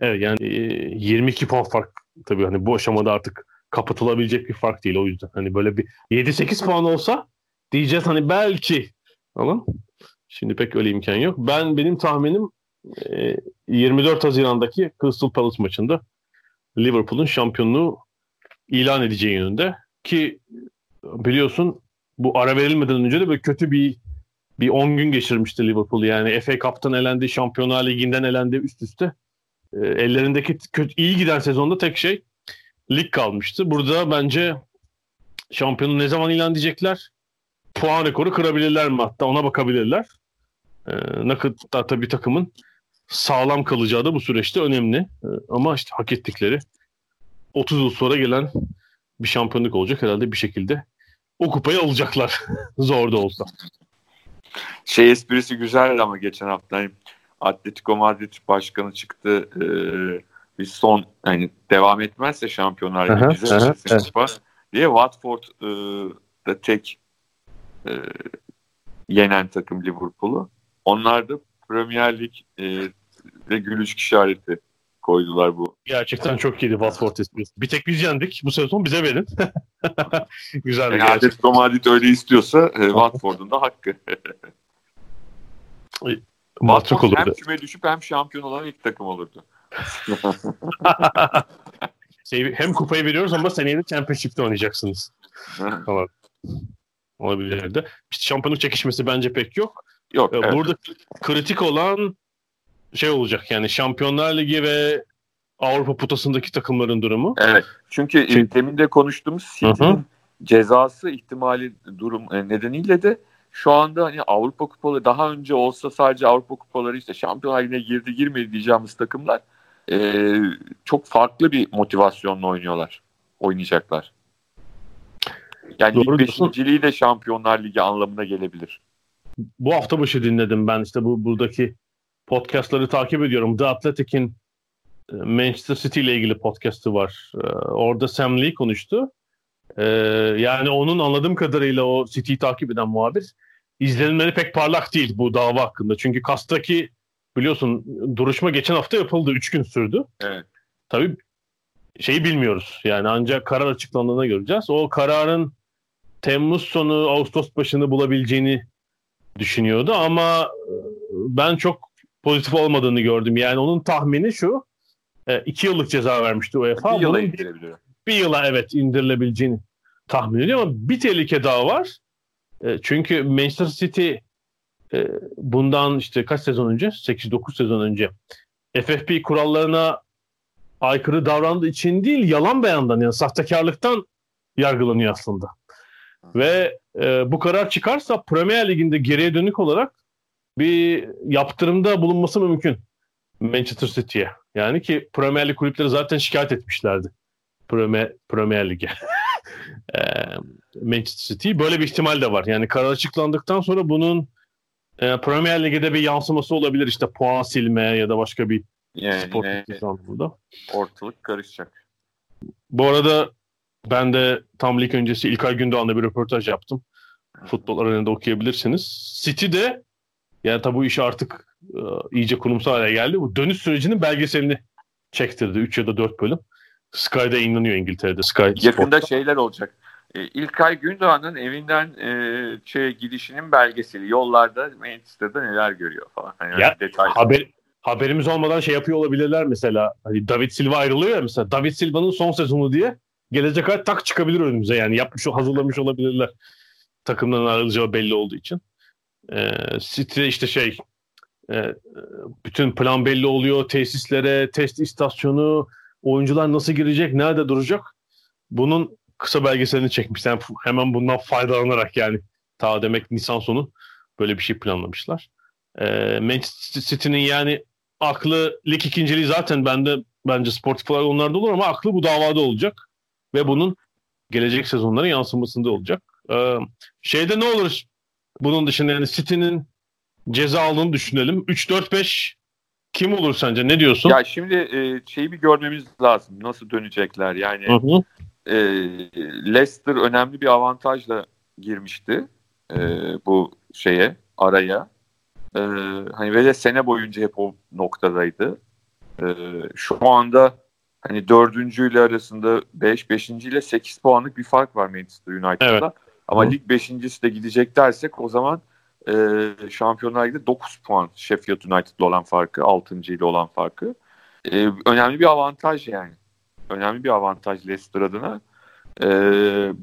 Evet yani e, 22 puan fark tabii hani bu aşamada artık kapatılabilecek bir fark değil o yüzden. Hani böyle bir 7-8 puan olsa diyeceğiz hani belki ama şimdi pek öyle imkan yok. Ben benim tahminim e, 24 Haziran'daki Crystal Palace maçında Liverpool'un şampiyonluğu ilan edeceği yönünde ki biliyorsun bu ara verilmeden önce de böyle kötü bir bir 10 gün geçirmişti Liverpool. Yani FA Cup'tan elendi, Şampiyonlar Ligi'nden elendi üst üste. E, ellerindeki kötü, iyi giden sezonda tek şey lig kalmıştı. Burada bence şampiyonu ne zaman ilan edecekler? Puan rekoru kırabilirler mi hatta ona bakabilirler. E, ne kadar tabii takımın sağlam kalacağı da bu süreçte önemli. E, ama işte hak ettikleri 30 yıl sonra gelen bir şampiyonluk olacak herhalde bir şekilde. O kupayı alacaklar. <laughs> Zor da olsa. Şey esprisi güzeldi ama geçen hafta Atletico Madrid başkanı çıktı. E, biz son hani devam etmezse şampiyonlar Aha, Ligi bize aha, kupa diye Watford e, da tek e, yenen takım Liverpool'u. Onlar da Premier Lig e, ve gülücük işareti koydular bu. Gerçekten çok iyiydi Watford esprisi. Bir tek biz yendik. Bu sezon bize verin. <laughs> Güzeldi Yani gerçekten. Atletico Madrid öyle istiyorsa e, Watford'un da hakkı. <laughs> Watford hem küme düşüp hem şampiyon olan ilk takım olurdu. <laughs> Şey, hem kupayı veriyoruz ama seneye de Championship'te oynayacaksınız. <laughs> Falan. Olabilirdi. İşte şampiyonluk çekişmesi bence pek yok. Yok. Ee, evet. Burada kritik olan şey olacak yani Şampiyonlar Ligi ve Avrupa potasındaki takımların durumu. Evet. Çünkü Çünkü- demin de konuştuğumuz. City'nin cezası ihtimali durum e, nedeniyle de şu anda hani Avrupa kupaları daha önce olsa sadece Avrupa kupaları işte Şampiyonlar Ligi'ne girdi girmedi diyeceğimiz takımlar e, çok farklı bir motivasyonla oynuyorlar. Oynayacaklar. Yani Doğru lig beşinciliği de Şampiyonlar Ligi anlamına gelebilir. Bu hafta başı dinledim ben işte bu buradaki podcastları takip ediyorum. The Athletic'in e, Manchester City ile ilgili podcast'ı var. Ee, Orada Sam Lee konuştu. Ee, Yani onun anladığım kadarıyla o City'yi takip eden muhabir izlenimleri pek parlak değil bu dava hakkında. Çünkü Kast'taki biliyorsun duruşma geçen hafta yapıldı. Üç gün sürdü. Evet. Tabii şeyi bilmiyoruz. Yani ancak karar açıklandığında göreceğiz. O kararın Temmuz sonu Ağustos başını bulabileceğini düşünüyordu ama e, ben çok pozitif olmadığını gördüm. Yani onun tahmini şu. e, iki yıllık ceza vermişti UEFA. Bir yıla Bunun indirebilir. bir yıla evet indirilebileceğini tahmin ediyor ama bir tehlike daha var. E, çünkü Manchester City e, bundan işte kaç sezon önce? 8-9 sezon önce FFP kurallarına aykırı davrandığı için değil yalan beyandan yani sahtekarlıktan yargılanıyor aslında. Ve e, bu karar çıkarsa Premier Lig'inde geriye dönük olarak bir yaptırımda bulunması mümkün Manchester City'ye. Yani ki Premier Lig kulüpleri zaten şikayet etmişlerdi. Premier, Premier Lig'e. <laughs> Manchester City. Böyle bir ihtimal de var. Yani karar açıklandıktan sonra bunun e, Premier Lig'de bir yansıması olabilir. İşte puan silme ya da başka bir yani spor anlamında. Ortalık karışacak. Bu arada ben de tam lig öncesi İlkay Gündoğan'la bir röportaj yaptım. Futbol arenada okuyabilirsiniz. City de yani tabi bu iş artık e, iyice kurumsal hale geldi. Bu dönüş sürecinin belgeselini çektirdi. 3 ya da 4 bölüm. Sky'da inanıyor İngiltere'de. Sky Yakında Sport'ta. şeyler olacak. E, İlkay Gündoğan'ın evinden e, şey, gidişinin belgeseli. Yollarda Manchester'da neler görüyor falan. Hani ya, detay. Haber, haberimiz olmadan şey yapıyor olabilirler mesela. Hani David Silva ayrılıyor ya mesela. David Silva'nın son sezonu diye gelecek ay tak çıkabilir önümüze yani. Yapmış, hazırlamış olabilirler. Takımdan ayrılacağı belli olduğu için. Ee, City işte şey e, bütün plan belli oluyor. Tesislere, test istasyonu, oyuncular nasıl girecek, nerede duracak? Bunun kısa belgeselini çekmişler. Hemen bundan faydalanarak yani ta demek Nisan sonu böyle bir şey planlamışlar. E, Manchester City'nin yani aklı lig ikinciliği zaten bende bence sportif olarak onlarda olur ama aklı bu davada olacak ve bunun gelecek sezonlara yansımasında olacak. E, şeyde ne olur bunun dışında yani City'nin ceza aldığını düşünelim. 3-4-5 kim olur sence? Ne diyorsun? Ya şimdi e, şeyi bir görmemiz lazım. Nasıl dönecekler? Yani hı hı. E, Leicester önemli bir avantajla girmişti e, bu şeye, araya. E, hani ve de sene boyunca hep o noktadaydı. E, şu anda hani dördüncüyle arasında 5, beşinciyle 8 puanlık bir fark var Manchester United'da. Evet. Ama Hı. lig beşincisi de gidecek dersek o zaman e, Şampiyonlar Ligi'de 9 puan Sheffield United'la olan farkı, 6. ile olan farkı. E, önemli bir avantaj yani. Önemli bir avantaj Leicester adına. E,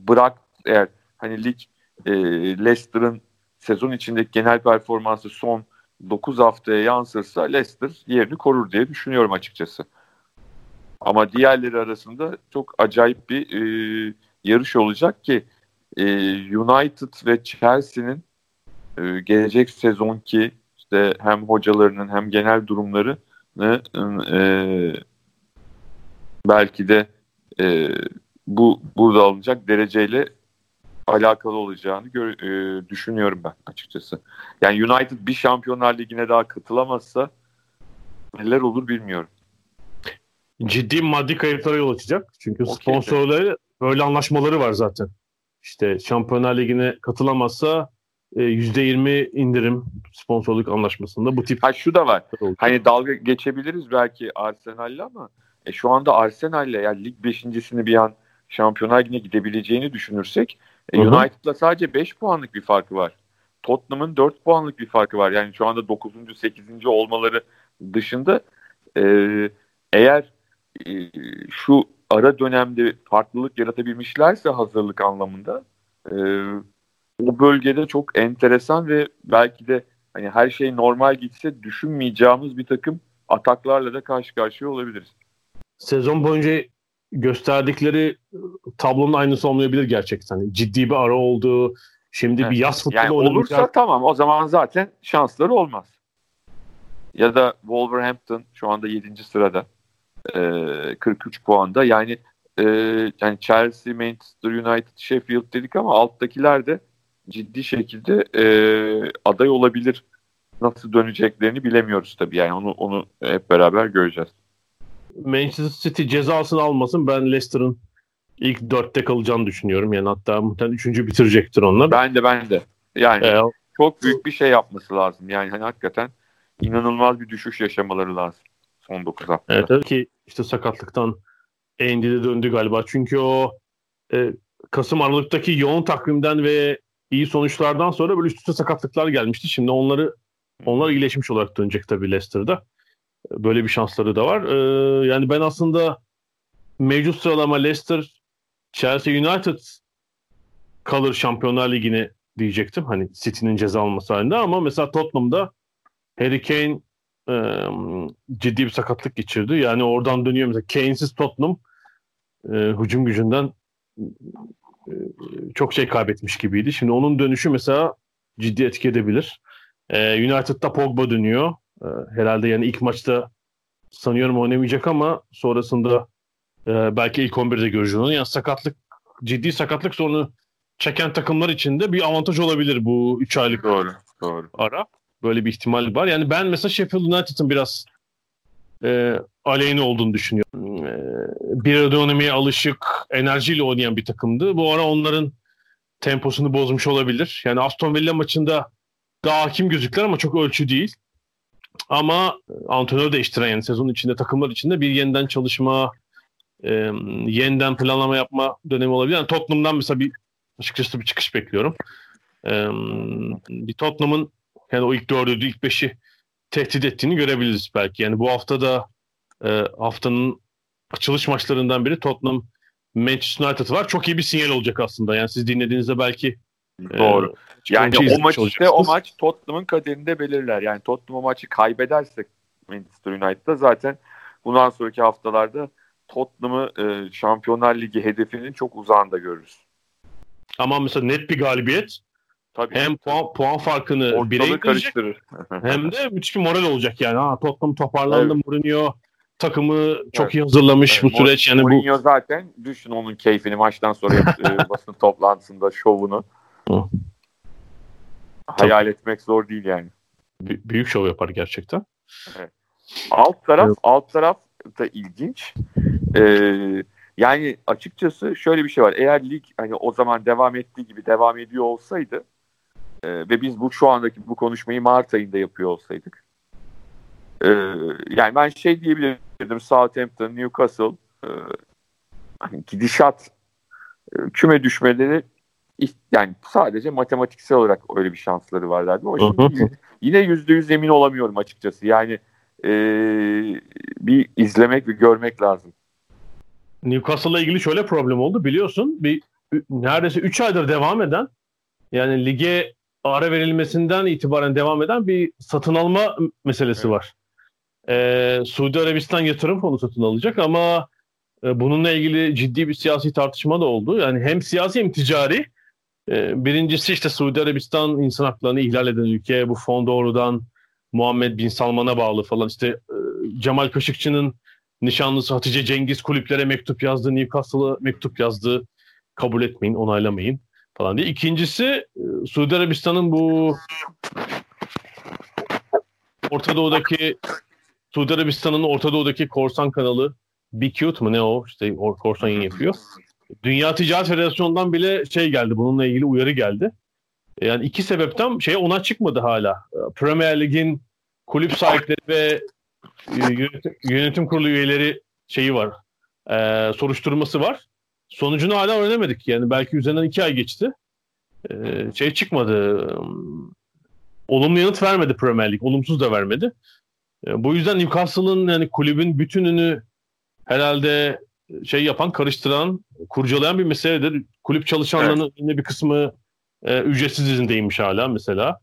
bırak eğer hani lig e, Leicester'ın sezon içindeki genel performansı son 9 haftaya yansırsa Leicester yerini korur diye düşünüyorum açıkçası. Ama diğerleri arasında çok acayip bir e, yarış olacak ki e, United ve Chelsea'nin e, gelecek sezonki işte hem hocalarının hem genel durumlarını e, belki de e, bu burada alınacak dereceyle alakalı olacağını gör, e, düşünüyorum ben açıkçası. Yani United bir Şampiyonlar Ligi'ne daha katılamazsa neler olur bilmiyorum. Ciddi maddi kayıplara yol açacak. Çünkü okay. sponsorları böyle anlaşmaları var zaten. İşte Şampiyonlar Ligi'ne katılamazsa %20 e, indirim sponsorluk anlaşmasında bu tip. Ha şu da var. Hani dalga geçebiliriz belki Arsenal'le ama e, şu anda Arsenal'le yani lig beşincisini bir an Şampiyonlar Ligi'ne gidebileceğini düşünürsek e, United'la sadece 5 puanlık bir farkı var. Tottenham'ın 4 puanlık bir farkı var. Yani şu anda 9. 8. olmaları dışında e, eğer e, şu ara dönemde farklılık yaratabilmişlerse hazırlık anlamında e, o bölgede çok enteresan ve belki de hani her şey normal gitse düşünmeyeceğimiz bir takım ataklarla da karşı karşıya olabiliriz. Sezon boyunca gösterdikleri tablonun aynısı olmayabilir gerçekten. Ciddi bir ara oldu. Şimdi evet. bir yaz futbolu yani olursa olacak. tamam o zaman zaten şansları olmaz. Ya da Wolverhampton şu anda 7. sırada. E, 43 puanda. Yani e, yani Chelsea, Manchester United, Sheffield dedik ama alttakiler de ciddi şekilde e, aday olabilir. Nasıl döneceklerini bilemiyoruz tabii. Yani onu onu hep beraber göreceğiz. Manchester City cezasını almasın. Ben Leicester'ın ilk dörtte kalacağını düşünüyorum. Yani hatta muhtemelen üçüncü bitirecektir onlar. Ben de ben de. Yani ee, çok büyük bir şey yapması lazım. Yani hani hakikaten inanılmaz bir düşüş yaşamaları lazım son 9 haftada. Evet tabii ki işte sakatlıktan Andy de döndü galiba. Çünkü o e, Kasım Aralık'taki yoğun takvimden ve iyi sonuçlardan sonra böyle üst üste sakatlıklar gelmişti. Şimdi onları onlar iyileşmiş olarak dönecek tabii Leicester'da. Böyle bir şansları da var. Ee, yani ben aslında mevcut sıralama Leicester, Chelsea United kalır Şampiyonlar Ligi'ni diyecektim. Hani City'nin ceza alması halinde ama mesela Tottenham'da Harry Kane e, ciddi bir sakatlık geçirdi. Yani oradan dönüyor mesela Kane'siz Tottenham e, hücum gücünden e, çok şey kaybetmiş gibiydi. Şimdi onun dönüşü mesela ciddi etki edebilir. E, United'da Pogba dönüyor. E, herhalde yani ilk maçta sanıyorum oynamayacak ama sonrasında e, belki ilk 11'de göreceğiz onu. Yani sakatlık ciddi sakatlık sorunu çeken takımlar için de bir avantaj olabilir bu 3 aylık doğru, doğru. ara. Böyle bir ihtimal var. Yani ben mesela Sheffield United'ın biraz e, aleyhine olduğunu düşünüyorum. E, bir oynamaya alışık, enerjiyle oynayan bir takımdı. Bu ara onların temposunu bozmuş olabilir. Yani Aston Villa maçında daha hakim gözükler ama çok ölçü değil. Ama antrenör değiştiren yani sezon içinde takımlar içinde bir yeniden çalışma, e, yeniden planlama yapma dönemi olabilir. Yani Tottenham'dan mesela bir açıkçası bir çıkış bekliyorum. E, bir Tottenham'ın yani o ilk dördü, ilk beşi tehdit ettiğini görebiliriz belki. Yani bu hafta da e, haftanın açılış maçlarından biri Tottenham Manchester United var. Çok iyi bir sinyal olacak aslında. Yani siz dinlediğinizde belki Doğru. E, yani o maç işte o maç Tottenham'ın kaderinde belirler. Yani Tottenham o maçı kaybederse Manchester United'da zaten bundan sonraki haftalarda Tottenham'ı e, Şampiyonlar Ligi hedefinin çok uzağında görürüz. Ama mesela net bir galibiyet Tabii. Hem puan, puan farkını bire karıştırır. <laughs> hem de müthiş bir moral olacak yani. Ha, Tottenham toparlandı evet. Mourinho takımı çok evet. iyi hazırlamış evet. bu süreç. Yani Mourinho bu... zaten düşün onun keyfini maçtan sonra e, basın toplantısında şovunu. Hayal etmek zor değil yani. B- büyük şov yapar gerçekten. Evet. Alt taraf evet. alt taraf da ilginç. Ee, yani açıkçası şöyle bir şey var. Eğer lig hani o zaman devam ettiği gibi devam ediyor olsaydı e, ve biz bu şu andaki bu konuşmayı Mart ayında yapıyor olsaydık e, yani ben şey diyebilirdim Southampton, Newcastle e, hani gidişat e, küme düşmeleri yani sadece matematiksel olarak öyle bir şansları var derdim. Ama şimdi yine yüzde yüz emin olamıyorum açıkçası. Yani e, bir izlemek ve görmek lazım. Newcastle'la ilgili şöyle problem oldu biliyorsun. Bir neredeyse 3 aydır devam eden yani lige ara verilmesinden itibaren devam eden bir satın alma meselesi evet. var. Ee, Suudi Arabistan yatırım fonu satın alacak ama e, bununla ilgili ciddi bir siyasi tartışma da oldu. Yani hem siyasi hem ticari. E, birincisi işte Suudi Arabistan insan haklarını ihlal eden ülke. Bu fon doğrudan Muhammed Bin Salman'a bağlı falan. İşte e, Cemal Kaşıkçı'nın nişanlısı Hatice Cengiz kulüplere mektup yazdı. Newcastle'a mektup yazdı. Kabul etmeyin, onaylamayın falan diye. İkincisi e, Suudi Arabistan'ın bu Orta Doğu'daki Suudi Arabistan'ın Orta Doğu'daki korsan kanalı Bikut mu ne o işte korsan yayın yapıyor. Dünya Ticaret Federasyonu'ndan bile şey geldi bununla ilgili uyarı geldi. Yani iki sebepten şey ona çıkmadı hala. Premier Lig'in kulüp sahipleri ve e, yönetim, kurulu üyeleri şeyi var. E, soruşturması var. Sonucunu hala öğrenemedik. Yani belki üzerinden iki ay geçti. E, şey çıkmadı. Olumlu yanıt vermedi Premier Lig. Olumsuz da vermedi. E, bu yüzden Newcastle'ın yani kulübün bütününü herhalde şey yapan, karıştıran, kurcalayan bir meseledir. Kulüp çalışanlarının evet. bir kısmı e, ücretsiz izindeymiş hala mesela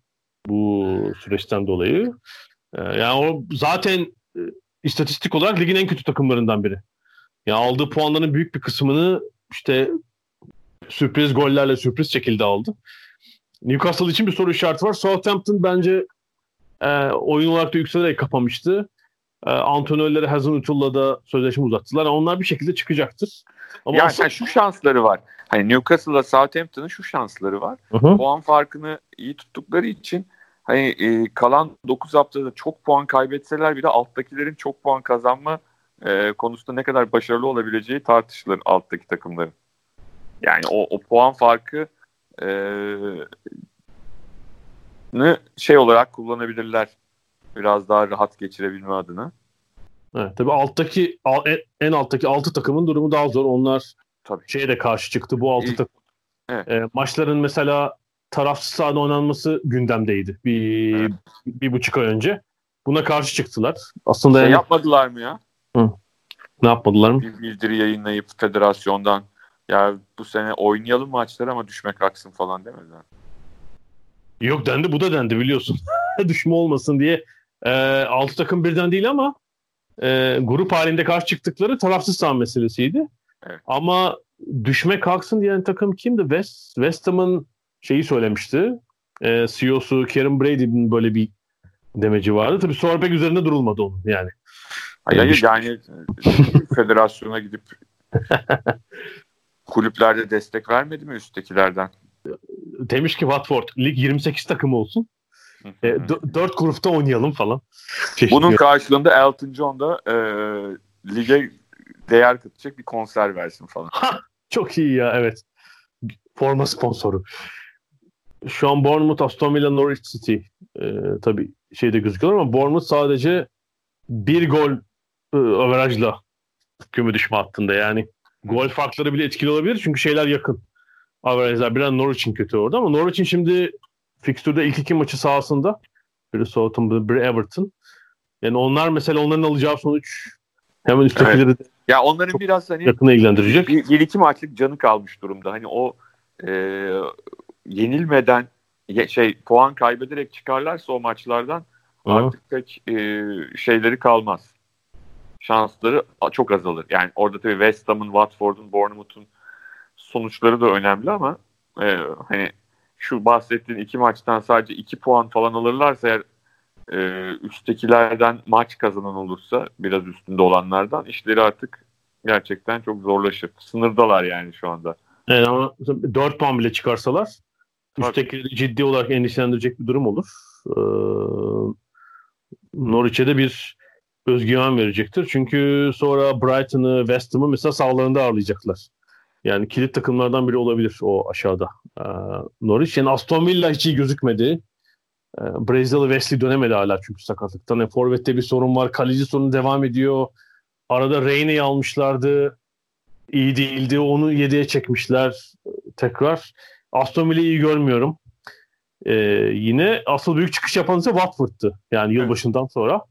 bu süreçten dolayı. E, yani o zaten e, istatistik olarak ligin en kötü takımlarından biri. Yani aldığı puanların büyük bir kısmını işte sürpriz gollerle sürpriz şekilde aldı. Newcastle için bir soru işareti var. Southampton bence e, oyun olarak da yükselerek kapamıştı. E, antrenörleri Hazenuttle'la da sözleşme uzattılar. onlar bir şekilde çıkacaktır. Ama yani aslında... şu şansları var. Hani Newcastle'la Southampton'ın şu şansları var. Hı-hı. Puan farkını iyi tuttukları için hani e, kalan 9 haftada çok puan kaybetseler bile alttakilerin çok puan kazanma e, konusunda ne kadar başarılı olabileceği tartışılır alttaki takımların. Yani o, o puan farkı e, şey olarak kullanabilirler. Biraz daha rahat geçirebilme adına. Evet, tabii alttaki en alttaki 6 takımın durumu daha zor. Onlar tabii. şeye de karşı çıktı. Bu 6 takım. Evet. E, maçların mesela tarafsız sahada oynanması gündemdeydi. Bir, evet. bir buçuk ay önce. Buna karşı çıktılar. Aslında şey yani... yapmadılar mı ya? Hı. Ne yapmadılar mı? Bir bildiri yayınlayıp federasyondan ya bu sene oynayalım maçları ama düşmek aksın falan demediler. Yok dendi bu da dendi biliyorsun. <laughs> Düşme olmasın diye. E, altı takım birden değil ama e, grup halinde karşı çıktıkları tarafsız saha meselesiydi. Evet. Ama düşme kalksın diyen takım kimdi? West, West Ham'ın şeyi söylemişti. e, CEO'su Karen Brady'nin böyle bir demeci vardı. Tabii sonra pek üzerinde durulmadı onun yani. Hayır, hayır yani <laughs> federasyona gidip kulüplerde destek vermedi mi üsttekilerden? Demiş ki Watford lig 28 takım olsun. E, d- 4 grupta oynayalım falan. Çeşitli. Bunun karşılığında Elton John da e, lige değer katacak bir konser versin falan. Ha, çok iyi ya evet. Forma sponsoru. Şu an Bournemouth, Aston Villa, Norwich City e, tabii şeyde gözüküyor ama Bournemouth sadece bir gol e, averajla küme düşme hattında yani. Gol farkları bile etkili olabilir çünkü şeyler yakın. Averajlar biraz Norwich'in kötü orada ama Norwich'in şimdi fikstürde ilk iki maçı sahasında. Biri Southampton, biri Everton. Yani onlar mesela onların alacağı sonuç hemen üsttekileri evet. ya onların biraz hani yakına ilgilendirecek. Bir, bir iki maçlık canı kalmış durumda. Hani o e, yenilmeden şey puan kaybederek çıkarlarsa o maçlardan Hı. artık pek e, şeyleri kalmaz. Şansları çok azalır. Yani orada tabii West Ham'ın, Watford'un, Bournemouth'un sonuçları da önemli ama e, hani şu bahsettiğin iki maçtan sadece iki puan falan alırlarsa eğer e, üsttekilerden maç kazanan olursa biraz üstünde olanlardan işleri artık gerçekten çok zorlaşır. Sınırdalar yani şu anda. Evet ama 4 puan bile çıkarsalar üsttekileri ciddi olarak endişelendirecek bir durum olur. Ee, Norwich'e de bir özgüven verecektir. Çünkü sonra Brighton'ı, West Ham'ı mesela sağlarında ağırlayacaklar. Yani kilit takımlardan biri olabilir o aşağıda. Ee, Norwich. Yani Aston Villa hiç iyi gözükmedi. Ee, Brezilyalı Wesley dönemedi hala çünkü sakatlıktan. Yani Forvet'te bir sorun var. Kaleci sorunu devam ediyor. Arada Reyne'yi almışlardı. İyi değildi. Onu 7'ye çekmişler tekrar. Aston Villa'yı iyi görmüyorum. Ee, yine asıl büyük çıkış yapan ise Watford'tı. Yani yılbaşından sonra.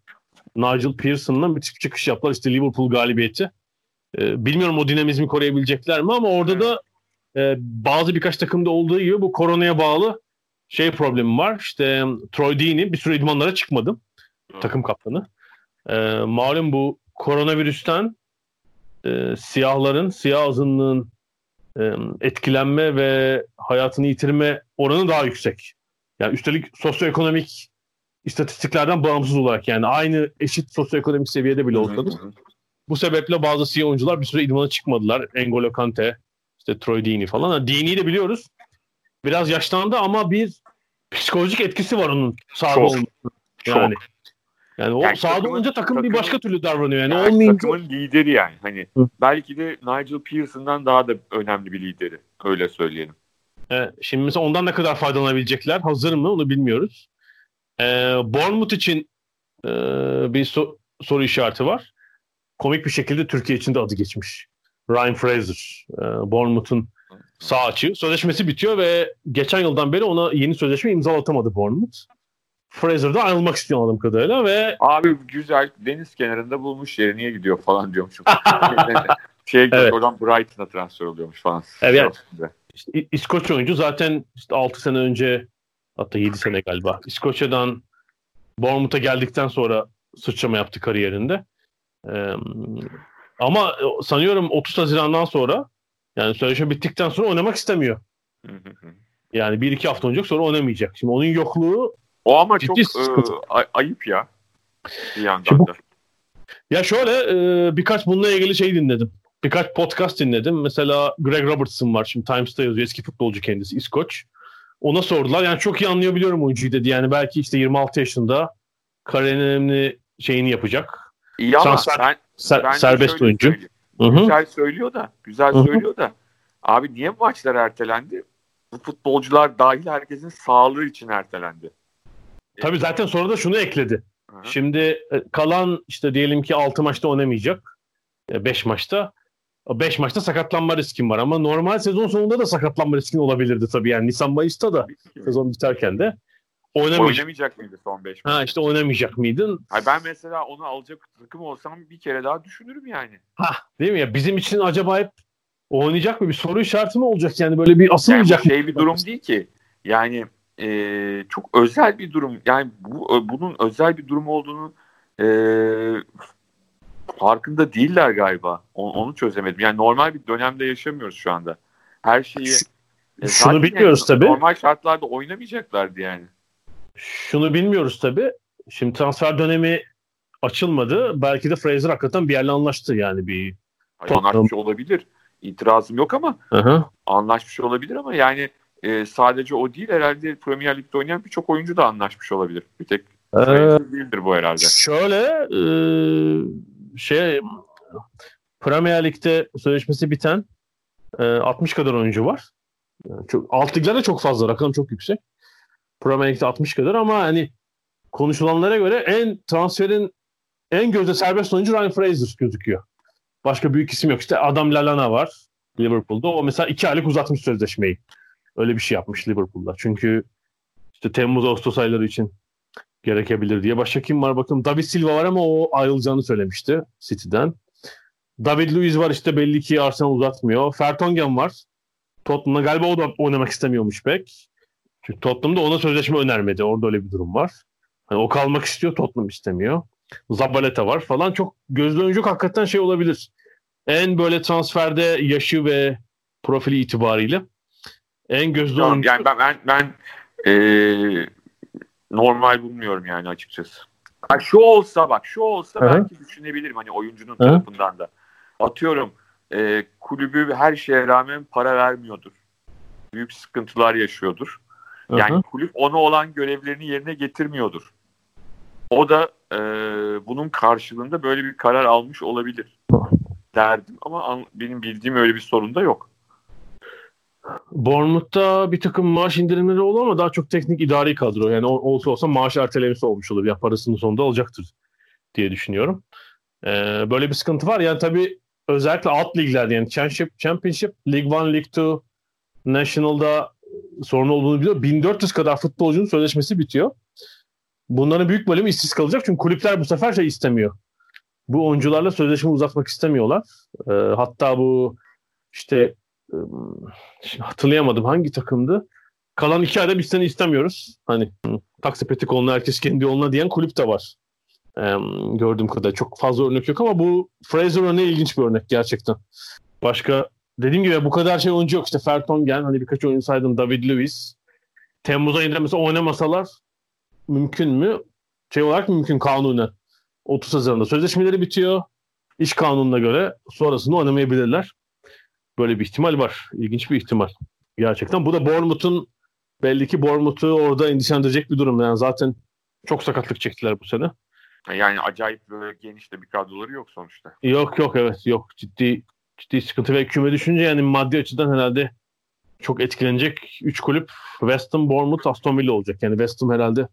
Nigel Pearson'la müthiş bir çıkış yaptılar. İşte Liverpool galibiyeti. Ee, bilmiyorum o dinamizmi koruyabilecekler mi ama orada da e, bazı birkaç takımda olduğu gibi bu koronaya bağlı şey problemi var. İşte Troy Deeney bir süre idmanlara çıkmadı. Takım kaptanı. E, malum bu koronavirüsten e, siyahların, siyah azınlığın e, etkilenme ve hayatını yitirme oranı daha yüksek. Yani üstelik sosyoekonomik istatistiklerden bağımsız olarak yani aynı eşit sosyoekonomik seviyede bile olsa bu sebeple bazı siyah oyuncular bir süre idmana çıkmadılar. Engolo Kante, işte Troy Deeney falan. Deeney'i de biliyoruz. Biraz yaşlandı ama bir psikolojik etkisi var onun sahada olması. Yani. Çok. Yani o yani sahada takımın, olunca takım, takım bir başka türlü davranıyor. Yani, yani olmayınca... takımın lideri yani. Hani Hı. belki de Nigel Pearson'dan daha da önemli bir lideri. Öyle söyleyelim. Evet, şimdi mesela ondan ne kadar faydalanabilecekler hazır mı onu bilmiyoruz. Ee, Bournemouth için e, bir so- soru işareti var. Komik bir şekilde Türkiye için de adı geçmiş. Ryan Fraser. E, Bournemouth'un sağ açı. Sözleşmesi bitiyor ve geçen yıldan beri ona yeni sözleşme imzalatamadı Bournemouth. Fraser'da ayrılmak istiyor anladığım kadarıyla ve... Abi güzel deniz kenarında bulmuş yeri niye gidiyor falan diyormuşum. <laughs> şey evet. oradan Brighton'a transfer oluyormuş falan. Evet. Yani, işte, İskoç oyuncu zaten işte 6 sene önce hatta 7 sene galiba İskoçya'dan Bournemouth'a geldikten sonra sıçrama yaptı kariyerinde. Ee, ama sanıyorum 30 Haziran'dan sonra yani sözleşme bittikten sonra oynamak istemiyor. Yani bir iki hafta oynayacak sonra oynamayacak. Şimdi onun yokluğu o ama çok e, ayıp ya. Bir yandan da. Ya şöyle e, birkaç bununla ilgili şey dinledim. Birkaç podcast dinledim. Mesela Greg Robertson var. Şimdi Times'ta yazıyor. Eski futbolcu kendisi. İskoç. Ona sordular. Yani çok iyi anlayabiliyorum oyuncuyu dedi. Yani belki işte 26 yaşında kariyerinin önemli şeyini yapacak. İyi ama Transfer, ben, ser, serbest oyuncu. Güzel söylüyor da. Güzel Hı-hı. söylüyor da. Abi niye maçlar ertelendi? Bu futbolcular dahil herkesin sağlığı için ertelendi. Tabii zaten sonra da şunu ekledi. Hı-hı. Şimdi e, kalan işte diyelim ki 6 maçta oynamayacak. 5 e, maçta. 5 maçta sakatlanma riskin var ama normal sezon sonunda da sakatlanma riskin olabilirdi tabii. Yani Nisan Mayıs'ta da sezon biterken de oynamayacak. Oynamayacak mıydı son 5 maç? Ha işte oynamayacak mıydın? Hayır, ben mesela onu alacak takım olsam bir kere daha düşünürüm yani. Ha değil mi ya? Bizim için acaba hep oynayacak mı? Bir soru işareti mi olacak yani? Böyle bir asılmayacak yani şey bir durum değil ki. Yani e, çok özel bir durum. Yani bu bunun özel bir durum olduğunu e, farkında değiller galiba. Onu, onu çözemedim. Yani normal bir dönemde yaşamıyoruz şu anda. Her şeyi E Şunu bilmiyoruz yani tabii. Normal şartlarda oynamayacaklardı yani. Şunu bilmiyoruz tabii. Şimdi transfer dönemi açılmadı. Belki de Fraser hakikaten bir yerle anlaştı yani bir. Tottenham. anlaşmış olabilir. İtirazım yok ama Hı-hı. anlaşmış olabilir ama yani e, sadece o değil herhalde Premier Lig'de oynayan birçok oyuncu da anlaşmış olabilir. Bir tek Ee, değildir bu herhalde. Şöyle e, şey Premier Lig'de sözleşmesi biten e, 60 kadar oyuncu var. Yani çok, alt liglerde çok fazla. Rakam çok yüksek. Premier Lig'de 60 kadar ama hani konuşulanlara göre en transferin en gözde serbest oyuncu Ryan Fraser gözüküyor. Başka büyük isim yok. İşte Adam Lallana var Liverpool'da. O mesela iki aylık uzatmış sözleşmeyi. Öyle bir şey yapmış Liverpool'da. Çünkü işte Temmuz-Ağustos ayları için gerekebilir diye. Başka kim var bakın. David Silva var ama o ayrılacağını söylemişti City'den. David Luiz var işte belli ki Arsenal uzatmıyor. Fertongen var. Tottenham'da galiba o da oynamak istemiyormuş pek. Çünkü Tottenham'da ona sözleşme önermedi. Orada öyle bir durum var. Hani o kalmak istiyor Tottenham istemiyor. Zabaleta var falan. Çok gözlü oyuncu hakikaten şey olabilir. En böyle transferde yaşı ve profili itibariyle en gözlü Tamam, oyuncu. yani ben ben, ben e, normal bulmuyorum yani açıkçası. Ha, şu olsa bak şu olsa Hı hı. belki düşünebilirim hani oyuncunun tarafından da. Atıyorum e, kulübü her şeye rağmen para vermiyordur. Büyük sıkıntılar yaşıyordur. Yani Hı hı. kulüp ona olan görevlerini yerine getirmiyordur. O da e, bunun karşılığında böyle bir karar almış olabilir derdim ama an- benim bildiğim öyle bir sorun da yok. Bournemouth'ta bir takım maaş indirimleri oldu ama daha çok teknik idari kadro. Yani olsa olsa maaş ertelemesi olmuş olur. Ya parasını sonunda alacaktır diye düşünüyorum. Ee, böyle bir sıkıntı var. Yani tabii özellikle alt liglerde yani Championship, Championship League 1, League 2, National'da sorun olduğunu biliyor. 1400 kadar futbolcunun sözleşmesi bitiyor. Bunların büyük bölümü işsiz kalacak çünkü kulüpler bu sefer şey istemiyor. Bu oyuncularla sözleşme uzatmak istemiyorlar. Ee, hatta bu işte ım, Şimdi hatırlayamadım hangi takımdı. Kalan iki ayda biz seni istemiyoruz. Hani hı, taksi peti koluna herkes kendi yoluna diyen kulüp de var. Ee, gördüğüm kadar çok fazla örnek yok ama bu Fraser örneği ilginç bir örnek gerçekten. Başka dediğim gibi bu kadar şey oyuncu yok. İşte Fertongen hani birkaç oyuncu saydım. David Luiz. Temmuz ayında mesela oynamasalar mümkün mü? Şey olarak mümkün kanunen. 30 Haziran'da sözleşmeleri bitiyor. İş kanununa göre sonrasında oynamayabilirler. Böyle bir ihtimal var. İlginç bir ihtimal. Gerçekten. Bu da Bournemouth'un belli ki Bournemouth'u orada endişelendirecek bir durum. Yani zaten çok sakatlık çektiler bu sene. Yani acayip böyle geniş de bir kadroları yok sonuçta. Yok yok evet yok. Ciddi ciddi sıkıntı ve küme düşünce yani maddi açıdan herhalde çok etkilenecek 3 kulüp West Ham, Bournemouth, Aston Villa olacak. Yani West Ham herhalde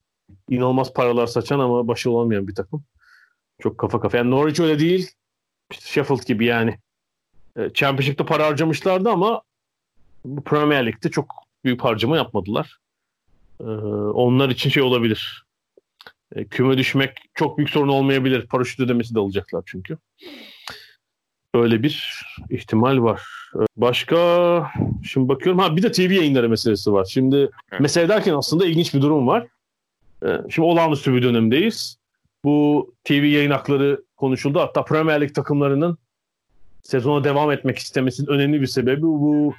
inanılmaz paralar saçan ama başı olamayan bir takım. Çok kafa kafa. Yani Norwich öyle değil. İşte Sheffield gibi yani. E, Championship'te para harcamışlardı ama bu Premier Lig'de çok büyük harcama yapmadılar. E, onlar için şey olabilir. E, küme düşmek çok büyük sorun olmayabilir. Paraşüt ödemesi de alacaklar çünkü. Öyle bir ihtimal var. Başka şimdi bakıyorum. Ha bir de TV yayınları meselesi var. Şimdi Evet. mesele derken aslında ilginç bir durum var. E, Şimdi olağanüstü bir dönemdeyiz. Bu TV yayın hakları konuşuldu. Hatta Premier Lig takımlarının sezona devam etmek istemesinin önemli bir sebebi bu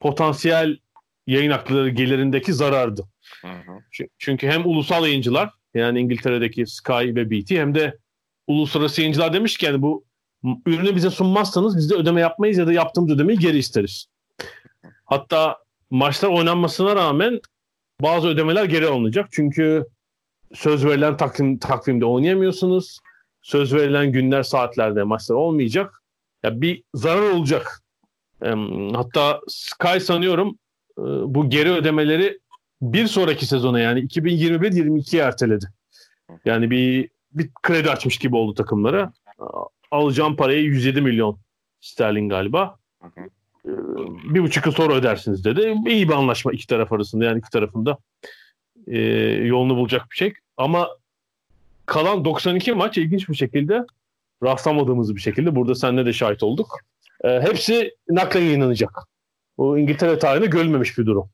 potansiyel yayın hakları gelirindeki zarardı. Hı hı. Çü- Çünkü hem ulusal yayıncılar yani İngiltere'deki Sky ve BT hem de uluslararası yayıncılar demiş ki yani bu ürünü bize sunmazsanız biz de ödeme yapmayız ya da yaptığımız ödemeyi geri isteriz. Hatta maçlar oynanmasına rağmen bazı ödemeler geri alınacak. Çünkü söz verilen takvim, takvimde oynayamıyorsunuz. Söz verilen günler saatlerde maçlar olmayacak. Ya bir zarar olacak. Hatta Sky sanıyorum e, bu geri ödemeleri bir sonraki sezona yani 2021-22'ye erteledi. Yani bir bir kredi açmış gibi oldu takımlara. Alacağım parayı 107 milyon sterlin galiba. Hı hı. Ee, Bir buçuk yıl sonra ödersiniz dedi. İyi bir anlaşma iki taraf arasında yani iki tarafında e, yolunu bulacak bir şey. Ama kalan 92 maç ilginç bir şekilde rastlamadığımız bir şekilde burada seninle de şahit olduk. E, hepsi naklen yayınlanacak. Bu İngiltere tarihinde görülmemiş bir durum.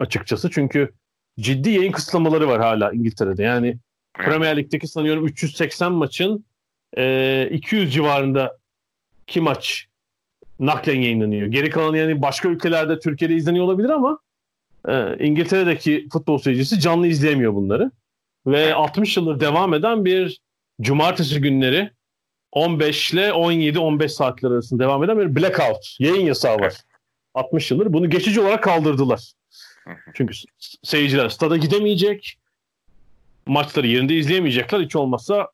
Açıkçası çünkü ciddi yayın kısıtlamaları var hala İngiltere'de. Yani. Premier Lig'deki sanıyorum 380 maçın e, 200 civarında ki maç naklen yayınlanıyor. Geri kalan yani başka ülkelerde Türkiye'de izleniyor olabilir ama e, İngiltere'deki futbol seyircisi canlı izleyemiyor bunları. Ve 60 yıldır devam eden bir cumartesi günleri 15 ile 17-15 saatler arasında devam eden bir blackout, yayın yasağı var. 60 yıldır. Bunu geçici olarak kaldırdılar. Çünkü seyirciler stada gidemeyecek. Maçları yerinde izleyemeyecekler. Hiç olmazsa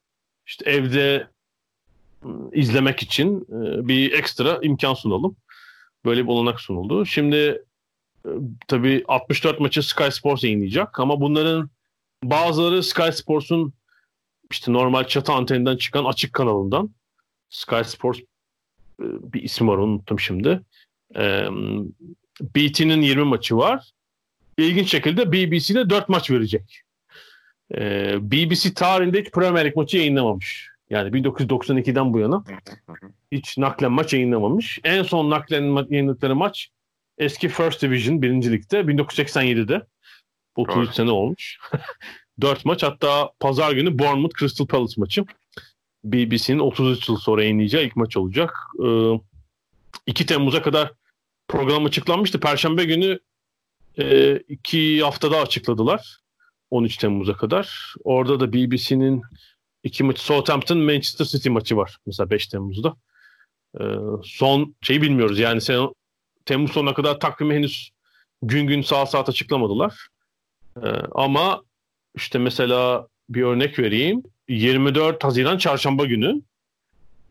işte evde ıı, izlemek için ıı, bir ekstra imkan sunalım. Böyle bir olanak sunuldu. Şimdi ıı, tabii 64 maçı Sky Sports yayınlayacak ama bunların bazıları Sky Sports'un işte normal çatı anteninden çıkan açık kanalından Sky Sports bir isim var unuttum şimdi. BT'nin 20 maçı var. İlginç şekilde BBC'de 4 maç verecek. BBC tarihinde hiç Premier League maçı yayınlamamış. Yani 1992'den bu yana hiç naklen maç yayınlamamış. En son naklen ma- yayınladıkları maç eski First Division 1. Lig'de 1987'de. 33 sene olmuş. <laughs> 4 maç hatta pazar günü Bournemouth Crystal Palace maçı. BBC'nin 33 yıl sonra yayınlayacağı ilk maç olacak. Ee, 2 Temmuz'a kadar program açıklanmıştı. Perşembe günü e, iki haftada açıkladılar. 13 Temmuz'a kadar. Orada da BBC'nin iki maçı Southampton Manchester City maçı var. Mesela 5 Temmuz'da. Ee, son şeyi bilmiyoruz. Yani sen, Temmuz sonuna kadar takvimi henüz gün gün saat saat açıklamadılar. Ee, ama işte mesela bir örnek vereyim. 24 Haziran Çarşamba günü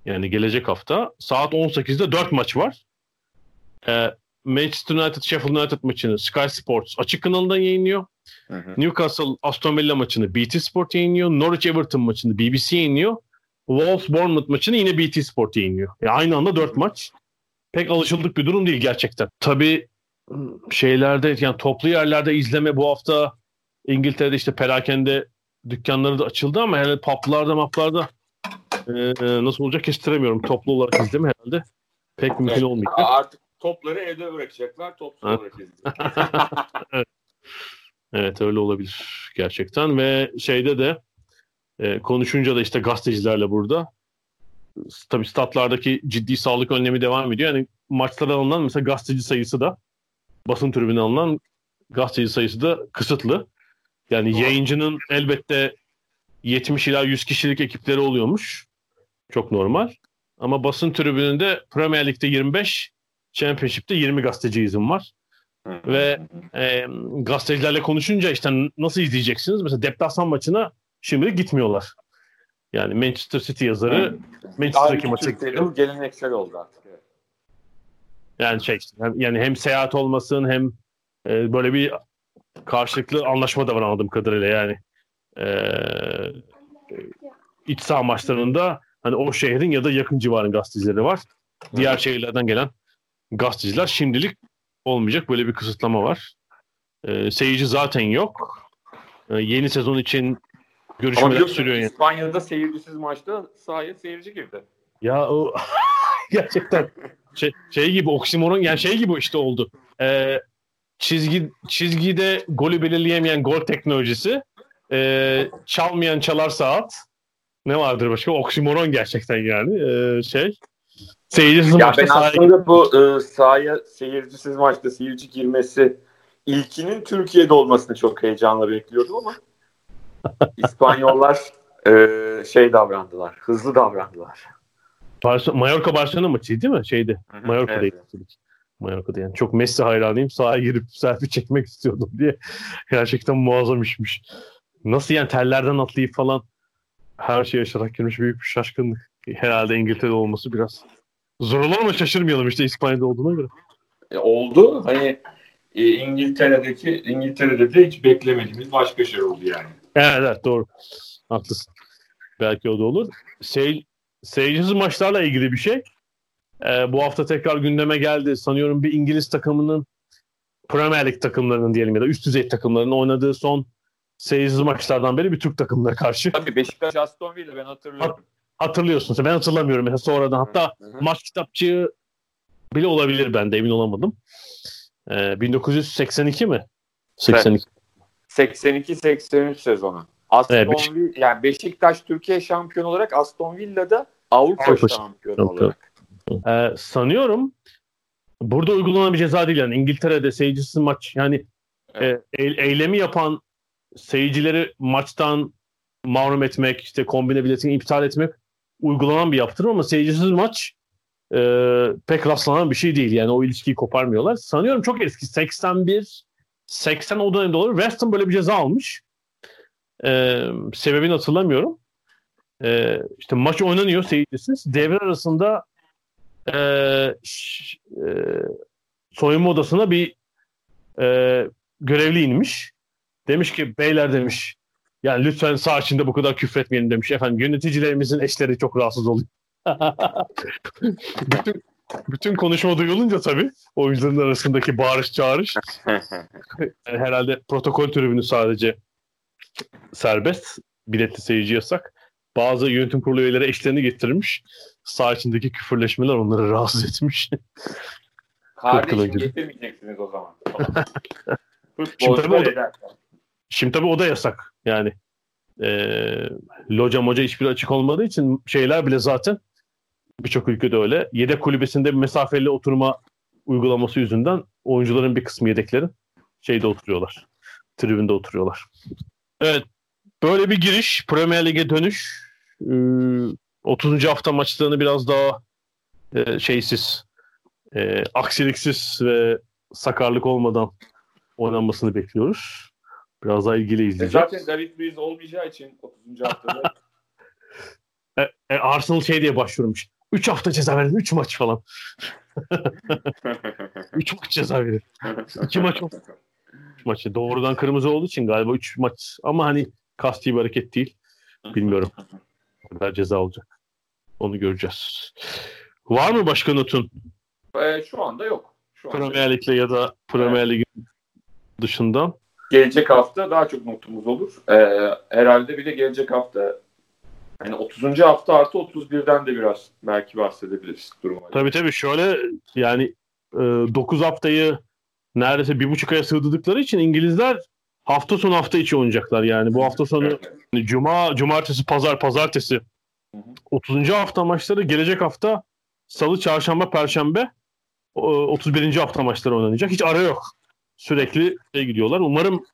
yani gelecek hafta saat 18'de 4 maç var. Ee, Manchester United Sheffield United maçını Sky Sports açık kanalından yayınlıyor. Hı hı. Newcastle Aston Villa maçını BT Sport yayınlıyor. Norwich Everton maçını BBC yayınlıyor. Wolves Bournemouth maçını yine BT Sport yayınlıyor. Yani aynı anda 4 maç. Pek alışıldık bir durum değil gerçekten. Tabii şeylerde yani toplu yerlerde izleme bu hafta İngiltere'de işte perakende dükkanları da açıldı ama herhalde publarda maplarda e, nasıl olacak kestiremiyorum. Toplu olarak izleme herhalde pek mümkün olmayacak. Artık topları evde bırakacaklar. Topsuz olarak <laughs> evet. evet öyle olabilir gerçekten ve şeyde de e, konuşunca da işte gazetecilerle burada tabii statlardaki ciddi sağlık önlemi devam ediyor. Yani maçlara alınan mesela gazeteci sayısı da basın tribüne alınan gazeteci sayısı da kısıtlı. Yani Doğru. yayıncının elbette 70 ila 100 kişilik ekipleri oluyormuş. Çok normal. Ama basın tribününde Premier Lig'de 25, Championship'te 20 gazeteci izin var. Ve e, gazetecilerle konuşunca işte nasıl izleyeceksiniz? Mesela deplasman maçına şimdi gitmiyorlar. Yani Manchester City yazarı Manchester'daki maça gidiyor. Bu geleneksel oldu artık. Yani şey yani hem seyahat olmasın hem e, böyle bir karşılıklı anlaşma da var anladığım kadarıyla yani. Ee, iç saha maçlarında hani o şehrin ya da yakın civarın gazetecileri var. Diğer şehirlerden gelen gazeteciler şimdilik olmayacak. Böyle bir kısıtlama var. Ee, seyirci zaten yok. Ee, yeni sezon için görüşmeler sürüyor. Yani. İspanya'da seyircisiz maçta sahaya seyirci girdi. Ya o <laughs> gerçekten şey, şey gibi oksimoron yani şey gibi işte oldu. Ee, çizgi çizgide golü belirleyemeyen gol teknolojisi, e, çalmayan çalar saat. Ne vardır başka? Oksimoron gerçekten yani. E, şey. Seyircisiz ya maçta ben aslında bu e, sahaya seyircisiz maçta seyirci girmesi ilkinin Türkiye'de olmasını çok heyecanla bekliyordum ama <laughs> İspanyollar e, şey davrandılar. Hızlı davrandılar. Barcelona, Mallorca Barcelona maçıydı değil mi? Şeydi. Mallorca'daydı. Evet. Mallorca'da yani. Çok Messi hayranıyım. Sahaya girip selfie çekmek istiyordum diye. Gerçekten muazzam işmiş. Nasıl yani tellerden atlayıp falan her şey yaşarak girmiş büyük bir şaşkınlık. Herhalde İngiltere'de olması biraz zor olur ama şaşırmayalım işte İspanya'da olduğuna göre. E, oldu. Hani e, İngiltere'deki İngiltere'de de hiç beklemediğimiz başka şey oldu yani. Evet, evet doğru. Haklısın. Belki o da olur. Sey, seyircisiz maçlarla ilgili bir şey. Ee, bu hafta tekrar gündeme geldi. Sanıyorum bir İngiliz takımının Premier Lig takımlarının diyelim ya da üst düzey takımlarının oynadığı son seyirsiz maçlardan beri bir Türk takımına karşı. Tabii Beşiktaş Aston Villa ben hatırlıyorum. Hat, hatırlıyorsun. Ben hatırlamıyorum. Mesela sonradan hatta hı hı. maç kitapçığı bile olabilir ben de emin olamadım. Ee, 1982 mi? 82. 82-83 sezonu. Aston evet, Beşik... Villa, yani Beşiktaş Türkiye şampiyonu olarak Aston Villa'da Avrupa, Avrupa şampiyonu, şampiyonu olarak. Ee, sanıyorum burada uygulanan bir ceza değil yani İngiltere'de seyircisiz maç yani Evet. e, eyle- eylemi yapan seyircileri maçtan mahrum etmek işte kombine biletini iptal etmek uygulanan bir yaptırım ama seyircisiz maç e, pek rastlanan bir şey değil yani o ilişkiyi koparmıyorlar. Sanıyorum çok eski 81 80 o dönemde olur. West böyle bir ceza almış. E, sebebini hatırlamıyorum. E, işte maç oynanıyor seyircisiz. Devre arasında e, ş- e, soyunma odasına bir e, görevli inmiş. Demiş ki beyler demiş yani lütfen sağ içinde bu kadar küfretmeyelim demiş. Efendim yöneticilerimizin eşleri çok rahatsız oluyor. <laughs> bütün, bütün konuşma duyulunca tabii oyuncuların arasındaki bağırış çağırış yani <laughs> herhalde protokol tribünü sadece serbest. Biletli seyirci yasak. Bazı yönetim kurulu üyeleri eşlerini getirmiş. Sağ içindeki küfürleşmeler onları rahatsız etmiş. Kardeşim getirmeyeceksiniz o zaman. <laughs> Futbolcular. Şimdi tabii o da yasak. Yani eee loca moca hiçbir açık olmadığı için şeyler bile zaten birçok ülkede öyle. Yedek kulübesinde mesafeli oturma uygulaması yüzünden oyuncuların bir kısmı yedeklerin şeyde oturuyorlar. Tribünde oturuyorlar. Evet. Böyle bir giriş. Premier Lig'e dönüş. Ee, 30. hafta maçlarını biraz daha e, şeysiz, e, aksiliksiz ve sakarlık olmadan oynanmasını bekliyoruz. Biraz daha ilgili E izleyeceğiz. Zaten David Luiz olmayacağı için 30. haftada <laughs> E, e, Arsenal şey diye başvurmuş. 3 hafta ceza verin. 3 maç falan. <laughs> 3 maç ceza verin. 2 maç oldu. Maçı. Doğrudan kırmızı olduğu için galiba 3 maç. Ama hani kasti bir hareket değil. Bilmiyorum. Kadar ceza olacak. Onu göreceğiz. Var mı başka notun? E, şu anda yok. Şu Premier Lig'le ya da Premier Lig'in dışında. Gelecek hafta daha çok notumuz olur. Ee, herhalde bir de gelecek hafta hani 30. hafta artı 31'den de biraz belki bahsedebiliriz duruma. Tabii tabii şöyle yani 9 haftayı neredeyse bir buçuk aya sığdırdıkları için İngilizler hafta sonu hafta içi oynayacaklar yani. Bu hafta sonu Evet. Yani Cuma, cumartesi, pazar, pazartesi. Hı hı. 30. hafta maçları gelecek hafta salı, çarşamba, perşembe o- 31. hafta maçları oynanacak. Hiç ara yok. Sürekli şey gidiyorlar. Umarım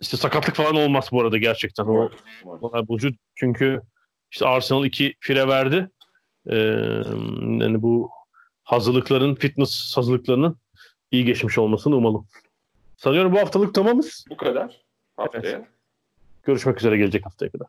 işte sakatlık falan olmaz bu arada gerçekten. O olay bozucu. Çünkü işte Arsenal 2 fire verdi. Ee, yani bu hazırlıkların, fitness hazırlıklarının iyi geçmiş olmasını umalım. Sanıyorum bu haftalık tamamız. Bu kadar haftaya. Görüşmek üzere gelecek haftaya kadar.